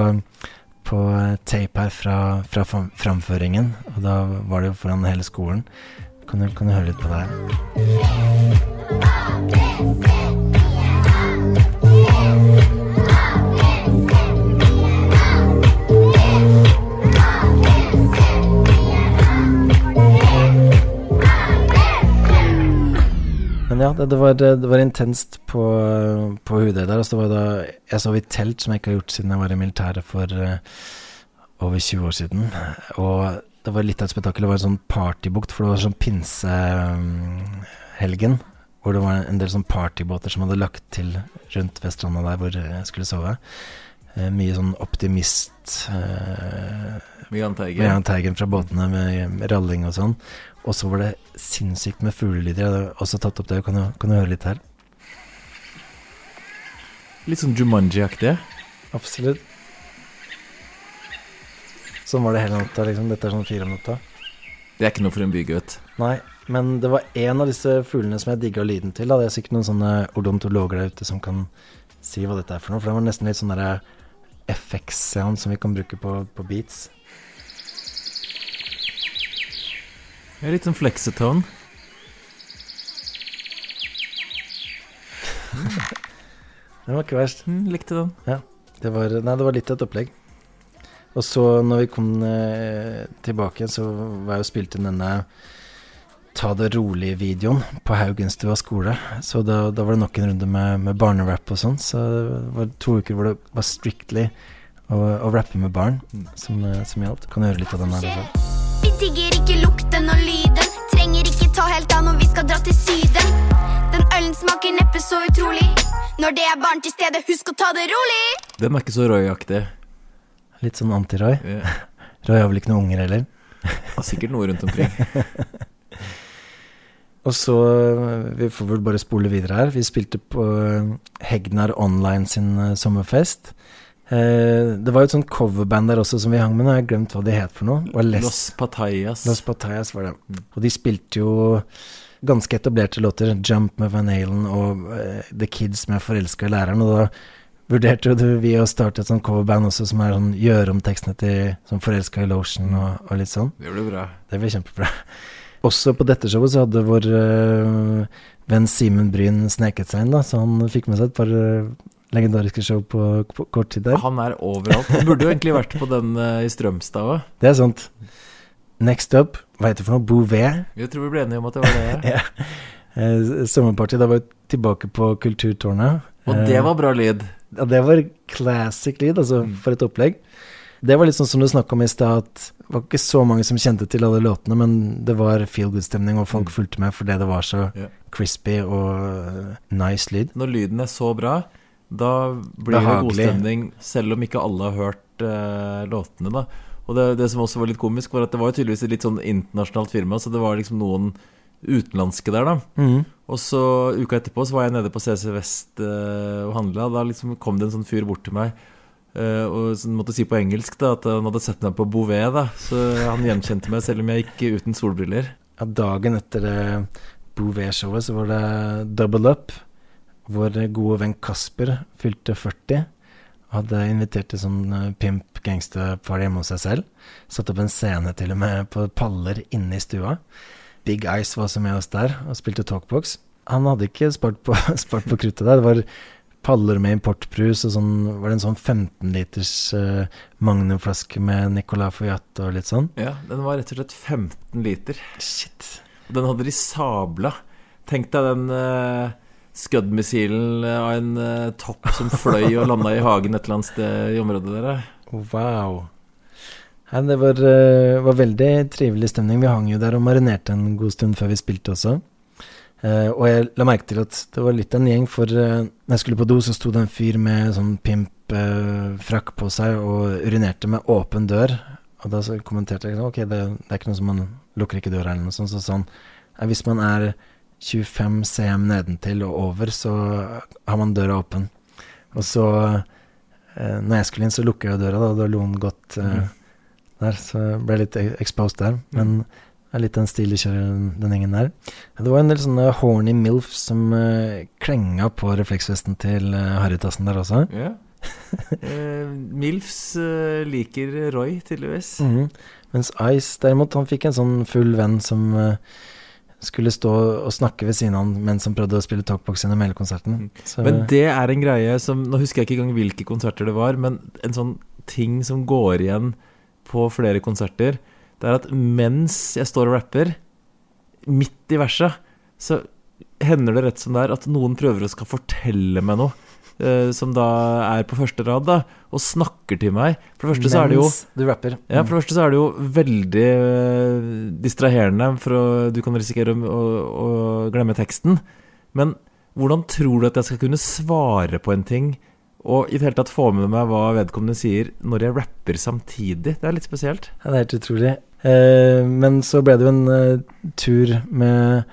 på tape her fra, fra framføringen. Og da var det jo foran hele skolen. Kan du, kan du høre litt på det her? Ja, det, det, var, det var intenst på, på UD der. Altså det var da jeg sov i telt, som jeg ikke har gjort siden jeg var i militæret for uh, over 20 år siden. Og det var litt av et spetakkel. Det var en sånn partybukt, for det var sånn pinsehelgen. Hvor det var en del sånn partybåter som hadde lagt til rundt Vestranda der hvor jeg skulle sove. Eh, mye sånn optimist eh, Mye anteigen Jahn Teigen fra båtene med, med ralling og sånn. Og så var det sinnssykt med fuglelyder. Jeg hadde også tatt opp det. Kan du, kan du høre litt her? Litt sånn Jumanji-aktig. Absolutt. Sånn var det hele natta, liksom. Dette er sånn fire om natta. Det er ikke noe for en bygutt. Nei, men det var en av disse fuglene som jeg digga lyden til. Da. Det er sikkert noen sånne odontologer der ute som kan si hva dette er for noe. For det var nesten litt sånn derre FX-sound som vi kan bruke på, på beats. Det er litt sånn flexetone. Den var ikke verst. Mm, likte den. Det var, nei, det var litt av et opplegg. Og så når vi kom eh, tilbake, så var jeg jo spilt inn denne Ta det rolig-videoen på Haugenstua skole. Så da, da var det nok en runde med, med barnerap og sånn. Så det var to uker hvor det var strictly å, å rappe med barn som, eh, som gjaldt. Kan du høre litt av den her også? Vi digger ikke lukten og lyden. Trenger ikke ta helt av når vi skal dra til Syden. Den ølen smaker neppe så utrolig. Når det er barn til stede, husk å ta det rolig. Den er ikke så Roy-aktig. Litt sånn anti-Roy. Yeah. Roy har vel ikke noen unger heller. Har sikkert noe rundt omkring. Og så eh, Vi får vel bare spole videre her. Vi spilte på eh, Hegnar Online sin eh, sommerfest. Eh, det var jo et sånt coverband der også som vi hang med. Nå har jeg glemt hva de het for noe. Les, Los Patayas. Los Patayas var det. Og de spilte jo ganske etablerte låter. Jump med Van Halen og uh, The Kids med Forelska i læreren. Og da vurderte jo du vi å starte et sånt coverband også som er sånn gjøre om tekstene til sånn Forelska i Lotion og, og litt sånn. Det blir bra. Det blir kjempebra. Også på dette showet så hadde vår øh, venn Simen Bryn sneket seg inn, da, så han fikk med seg et par øh, legendariske show på, på kort tid der. Han er overalt. Han burde jo egentlig vært på den øh, i Strømstad òg. Det er sant. Next up, hva heter det for noe? Bouvet. Jeg tror vi ble enige om at det var det. Ja. Eh, sommerparty, da var vi tilbake på Kulturtårnet. Og det var bra lyd. Ja, det var classic lyd, altså, for et opplegg. Det var litt sånn som du snakka om i stad, at det var ikke så mange som kjente til alle låtene, men det var feel good-stemning, og folk fulgte med fordi det var så yeah. crispy og øh, nice lyd. Når lyden er så bra, da blir det god stemning, selv om ikke alle har hørt uh, låtene, da. Og det, det som også var litt komisk, var at det var tydeligvis et litt sånn internasjonalt firma, så det var liksom noen utenlandske der, da. Mm. Og så uka etterpå så var jeg nede på CC Vest uh, og handla. Da liksom kom det en sånn fyr bort til meg Uh, og så måtte si på engelsk da at han hadde sett meg på Bouvet. da Så han gjenkjente meg selv om jeg gikk uten solbriller. Ja, dagen etter det Bouvet-showet så var det Double Up. Vår gode venn Kasper fylte 40. Hadde invitert til sånn eh, pimp gangster-party hjemme hos seg selv. Satt opp en scene til og med på paller inne i stua. Big Ice var også med oss der og spilte talkbox. Han hadde ikke spart på, spart på kruttet der. Det var paller med importbrus, og sånn var det en sånn 15 liters uh, magnumflaske med Nicolas Foyat og litt sånn. Ja, den var rett og slett 15 liter. Shit. Og den hadde de sabla. Tenk deg den uh, Scud-missilen av en uh, topp som fløy og landa i hagen et eller annet sted i området der. Wow. Nei, det var, uh, var veldig trivelig stemning. Vi hang jo der og marinerte en god stund før vi spilte også. Uh, og jeg la merke til at det var litt en gjeng, for uh, når jeg skulle på do, så sto det en fyr med sånn pimp-frakk på seg og urinerte med åpen dør. Og da kommenterte jeg ok, det, det, er ikke noe som man lukker ikke døra eller noe sånt. Så sånn, hvis man er 25 cm nedentil og over, så har man døra åpen. Og så, eh, når jeg skulle inn, så lukka jeg døra, da, og da lo han godt eh, mm. Der. Så jeg ble litt exposed der. Men det er litt den stilen de kjører, den gjengen der. Det var en del sånne horny milf som uh, klenga på refleksvesten til uh, Harrytassen der også. Ja. uh, Milfs uh, liker Roy, tydeligvis. Mm -hmm. Mens Ice derimot, han fikk en sånn full venn som uh, skulle stå og snakke ved siden av han mens han prøvde å spille talkbox gjennom hele konserten. Mm. Så, men det er en greie som Nå husker jeg ikke engang hvilke konserter det var, men en sånn ting som går igjen på flere konserter, det er at mens jeg står og rapper, midt i verset, så hender det rett som det er at noen prøver å skal fortelle meg noe. Uh, som da er på første rad, da, og snakker til meg. For det første Mens så er det jo du rapper. Ja, for det første så er det jo veldig uh, distraherende, for å, du kan risikere å, å, å, glemme teksten. Men hvordan tror du at jeg skal kunne svare på en ting, og i det hele tatt få med meg hva vedkommende sier, når jeg rapper samtidig? Det er litt spesielt. Ja, det er helt utrolig. Eh, men så ble det jo en tur med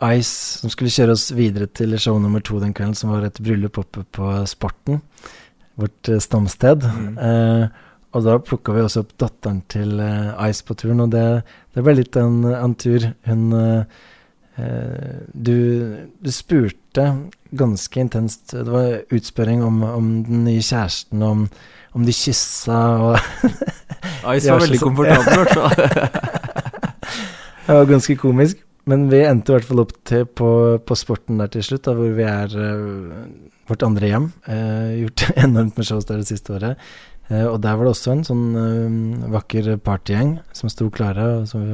Ice som skulle kjøre oss videre til show nummer to den kvelden, som var et bryllup oppe på Sporten, vårt eh, stamsted. Mm. Uh, og da plukka vi også opp datteren til uh, Ice på turen, og det, det ble litt en, en tur. Hun du, du, spurte ganske intenst Det var utspørring om, om den nye kjæresten, om, om de kyssa og Ice var veldig komfortabel, i hvert fall. det var ganske komisk. Men vi endte i hvert fall opp til på, på sporten der til slutt, da, hvor vi er uh, vårt andre hjem. Uh, gjort enormt med shows der det siste året. Uh, og der var det også en sånn vakker partygjeng som sto klare, og som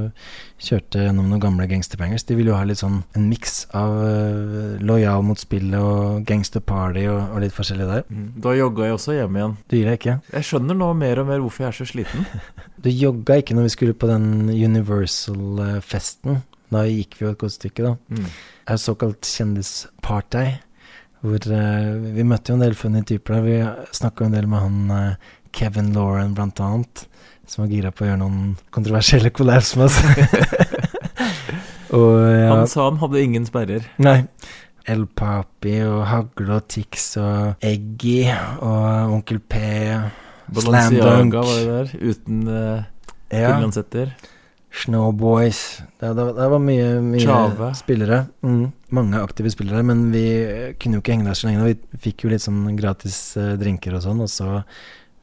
kjørte gjennom noen gamle gangsterbangers. De ville jo ha litt sånn en miks av lojal mot spillet og gangsterparty og, og litt forskjellig der. Mm. Da jogga jeg også hjem igjen. Du gir deg ikke? Jeg skjønner nå mer og mer hvorfor jeg er så sliten. du jogga ikke når vi skulle på den Universal-festen. Da gikk vi jo et godt stykke, da. Mm. Et såkalt kjendisparty. Hvor uh, vi møtte jo en del funny typer der. Vi snakka en del med han uh, Kevin Lauren, blant annet. Som var gira på å gjøre noen kontroversielle collabs med oss. og, ja, han sa han hadde ingen sperrer. Nei. El Papi og Hagle og Tix og Eggy og Onkel P. Balenciaga var det der, uten uh, ja. Snowboys det, det, det, var mye, mye spillere. Mm, mange aktive spillere. Men vi kunne jo ikke henge der så lenge. Vi fikk jo litt sånn gratis uh, drinker og sånn. Og så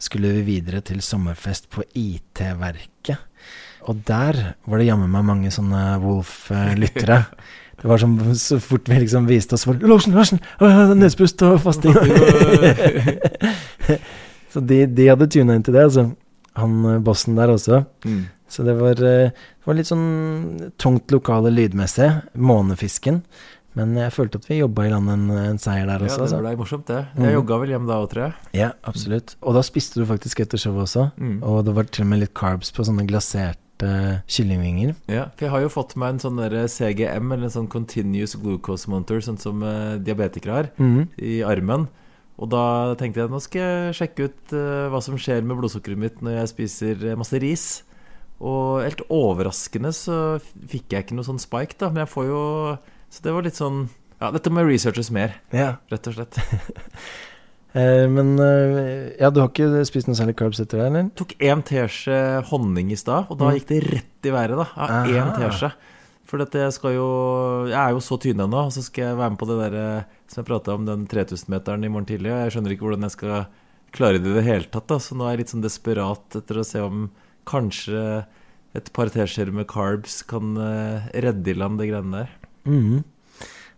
skulle vi videre til sommerfest på IT-verket. Og der var det jammen meg mange sånne Wolf-lyttere. Det var som så fort vi liksom viste oss Larsen, Larsen! Nesepust og fasting! så de, de hadde tuna inn til det, altså. Han eh, bossen der også. Mm. Så det var, det var, litt sånn tungt lokale lydmessig. Månefisken. Men jeg følte at vi jobba i land en, en, seier der også. Ja, det ble morsomt, det. Jeg mm. jogga vel hjem da òg, tror jeg. Ja, absolutt. Og da spiste du faktisk etter showet også. Mm. Og det var til og med litt carbs på sånne glaserte kyllingvinger. Ja, for jeg har jo fått meg en sånn der CGM, eller en sånn Continuous Glucose Monitor, sånn som uh, diabetikere har, mm. i armen. Og da tenkte jeg nå skal jeg sjekke ut uh, hva som skjer med blodsukkeret mitt når jeg spiser masse ris. Og helt overraskende så fikk jeg ikke noe sånn spike, da. Men jeg får jo Så det var litt sånn Ja, dette må researches mer, ja. rett og slett. eh, men eh, Ja, du har ikke spist noe særlig carbs etter det, eller? Tok én teskje honning i stad, og da mm. gikk det rett i været, da. Ja, én teskje. For dette jeg skal jo Jeg er jo så tynn ennå, og så skal jeg være med på det der eh, som jeg prata om, den 3000-meteren i morgen tidlig. Og jeg skjønner ikke hvordan jeg skal klare det i det hele tatt, da. Så nå er jeg litt sånn desperat etter å se om kanskje et par teskjeer med carbs kan redde i land det greiene der. Mm.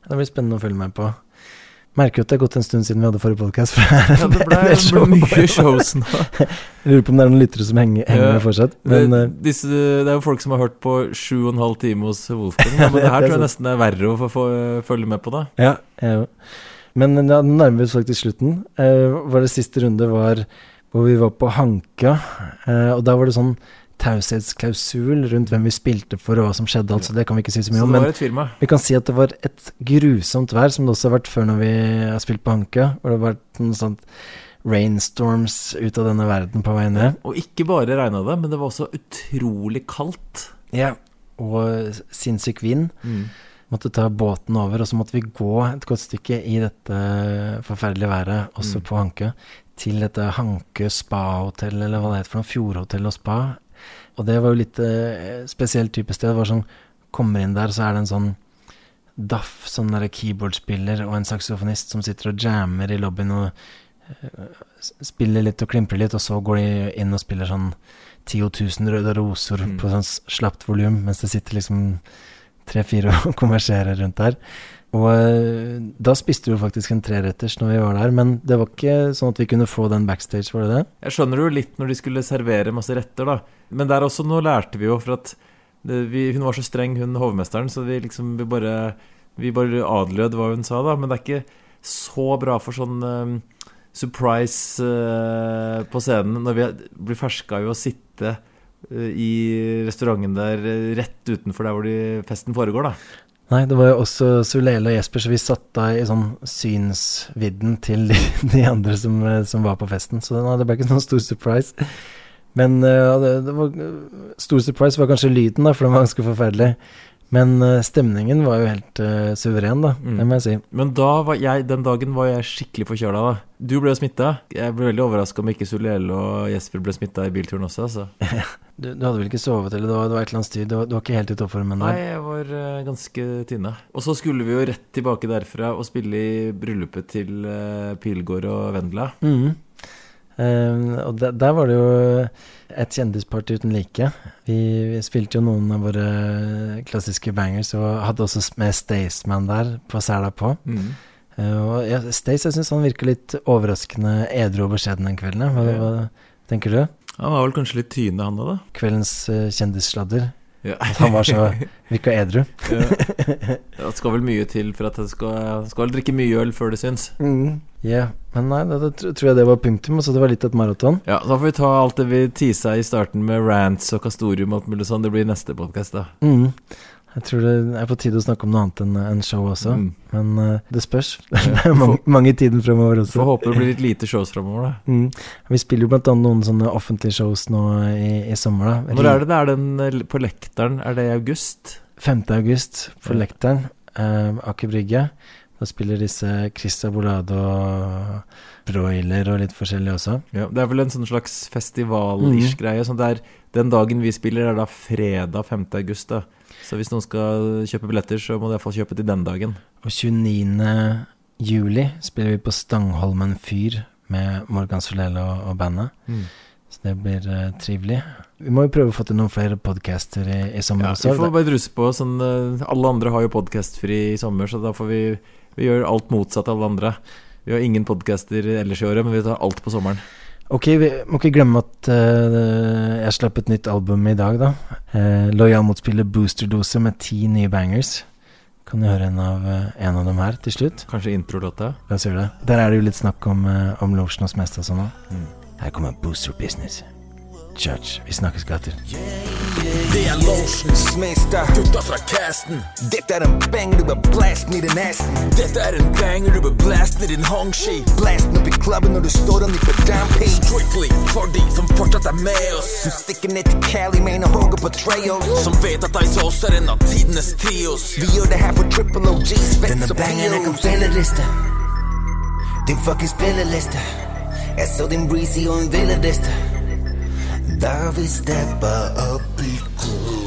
Det blir spennende å følge med på. Merker jo at det er gått en stund siden vi hadde forrige podkast. Ja, det ble, det ble mye shows nå. Jeg lurer på om det er noen lyttere som henger, henger Ja. med fortsatt. Men det, eh, disse, det er jo folk som har hørt på sju og en halv time hos Wolfgang. da, Men det her er tror jeg sant. nesten er verre å få, få følge med på, da. ja, jeg. Men ja, nå nærmer vi oss faktisk slutten. Eh, det siste runde var hvor vi var på Hanka, eh, og da var det sånn taushetsklausul rundt hvem vi spilte for og hva som skjedde, altså det kan vi ikke si så mye om. Men vi kan si at det var et grusomt vær, som det også har vært før når vi har spilt på Hanke. hvor det har vært noe sånt rainstorms ut av denne verden på vei ned. Og ikke bare regna det, men det var også utrolig kaldt. Ja, og sinnssyk vind. Mm. Måtte ta båten over, og så måtte vi gå et godt stykke i dette forferdelige været, også Mm. på Hanke, til dette Hanke spa-hotell, eller hva det heter for noe, fjordhotell og spa. Og det var jo litt eh, spesielt type sted. Det var sånn, kommer inn der, så er det en sånn daff, sånn der keyboardspiller og en saksofonist som sitter og jammer i lobbyen og eh, spiller litt og klimprer litt, og så går de inn og spiller sånn 10 000 røde roser Mm. på sånn slapt volum, mens det sitter liksom tre-fire og konverserer rundt der. Og eh, da spiste vi faktisk en treretters når vi var der, men det var ikke sånn at vi kunne få den backstage, var det det? Jeg skjønner jo litt når de skulle servere masse retter, da. Men der også, nå lærte vi jo for at det, vi, hun var så streng, hun hovmesteren, så vi liksom vi bare Vi bare adlød hva hun sa, da. Men det er ikke så bra for sånn um, surprise uh, på scenen når vi blir ferska i å sitte eh, i restauranten der eh, rett utenfor der hvor de, festen foregår, da. Nei, det var jo også Sulele og Jesper, så vi satt da i sånn synsvidden til de, de andre som, som var på festen. Så nei, det ble ikke noen stor surprise. Men uh, det, det var Stor surprise var kanskje lyden, da, for den var ganske forferdelig. Men eh, stemningen var jo helt uh, suveren, da. Mm. Det må jeg si. Men da var jeg, den dagen var jeg skikkelig forkjøla. da. Du ble smitta. Jeg ble veldig overraska om ikke Soliel og Jesper ble smitta i bilturen også. altså. Du, du hadde vel ikke sovet, eller det var, det var et eller annet styr? Du, du var ikke helt i toppformen Nei, jeg var uh, ganske tynne. Og så skulle vi jo rett tilbake derfra og spille i bryllupet til uh, Pilgaard og Vendela. Mm. Uh, og der, der var det jo et kjendisparty uten like. Vi, vi spilte jo noen av våre klassiske bangers, og hadde også med Staysman der på sela på. Eh, og ja, Stace, jeg syns han virker litt overraskende edru og beskjeden den kvelden. Hva, hva tenker du? Han var vel kanskje litt tyne, han òg, da. Kveldens uh, kjendissladder. Ja. At han var så virka edru. Det skal vel mye til for at han skal, skal drikke mye øl før det syns. Mm. Ja, men nei, da, da tror jeg det var punktum. Så det var litt et maraton. Ja, Da får vi ta alt det vi tisa i starten med rants og kastorium og alt mulig sånn. Det blir neste podkast, da. Mm. Jeg tror det er på tide å snakke om noe annet enn en show også. Mm. Men uh, det spørs. det er mange, mange i tiden fremover også. Får håpe det blir litt lite shows framover, da. Mm. Vi spiller jo blant annet noen sånne offentlige shows nå i, i sommer. da Når er det det er den eh, på Lekteren? Er det i august? 5. august på Ja. Lekteren, Uh, Aker Brygge. Da spiller disse Chris Abolado og Broiler og litt forskjellig også. Ja, det er vel en sånn slags festival-ish greie. Sånn den dagen vi spiller, er da fredag 5. august. Da. Så hvis noen skal kjøpe billetter, så må de iallfall kjøpe til den dagen. Og 29. juli spiller vi på Stangholmen fyr med Morgan Solele og, bandet. Så det blir uh, trivelig. Vi må jo prøve å få til noen flere podcaster i, i sommer Ja, også. vi får bare druse på. Sånn, eh, alle andre har jo podkastfri i sommer, så da får vi Vi gjør alt motsatt av alle andre. Vi har ingen podcaster ellers i året, men vi tar alt på sommeren. Ok, vi må ikke glemme at uh, jeg slapp et nytt album i dag, da. Uh, Lojal motspiller Boosterdose med ti nye bangers. Kan du høre en av, eh, en av dem her til slutt? Kanskje introlåta? La oss gjøre det. Der er det jo litt snakk om, uh, om lotion og Smestad og sånn òg. Mm. Her kommer Booster Business. Judge. Vi snakkes, gutter. Det er Lotion Smestad, gutta fra casten. Dette er en banger du bør blaste ned i nesen. Dette er en banger du bør blaste ned i din hongshi. Blast opp i klubben når du står og nipper dampi. Strictly for de som fortsatt er med oss. Som stikker ned til Cali, mener hogger på trails. Som vet at Ice også er en av tidenes trios. Vi gjør det her for triple OGs, Vets og bangeren kom Pios. spilleliste. Din fucking spilleliste. Jeg så din breezy og en villediste. Da vi steppa opp i kor.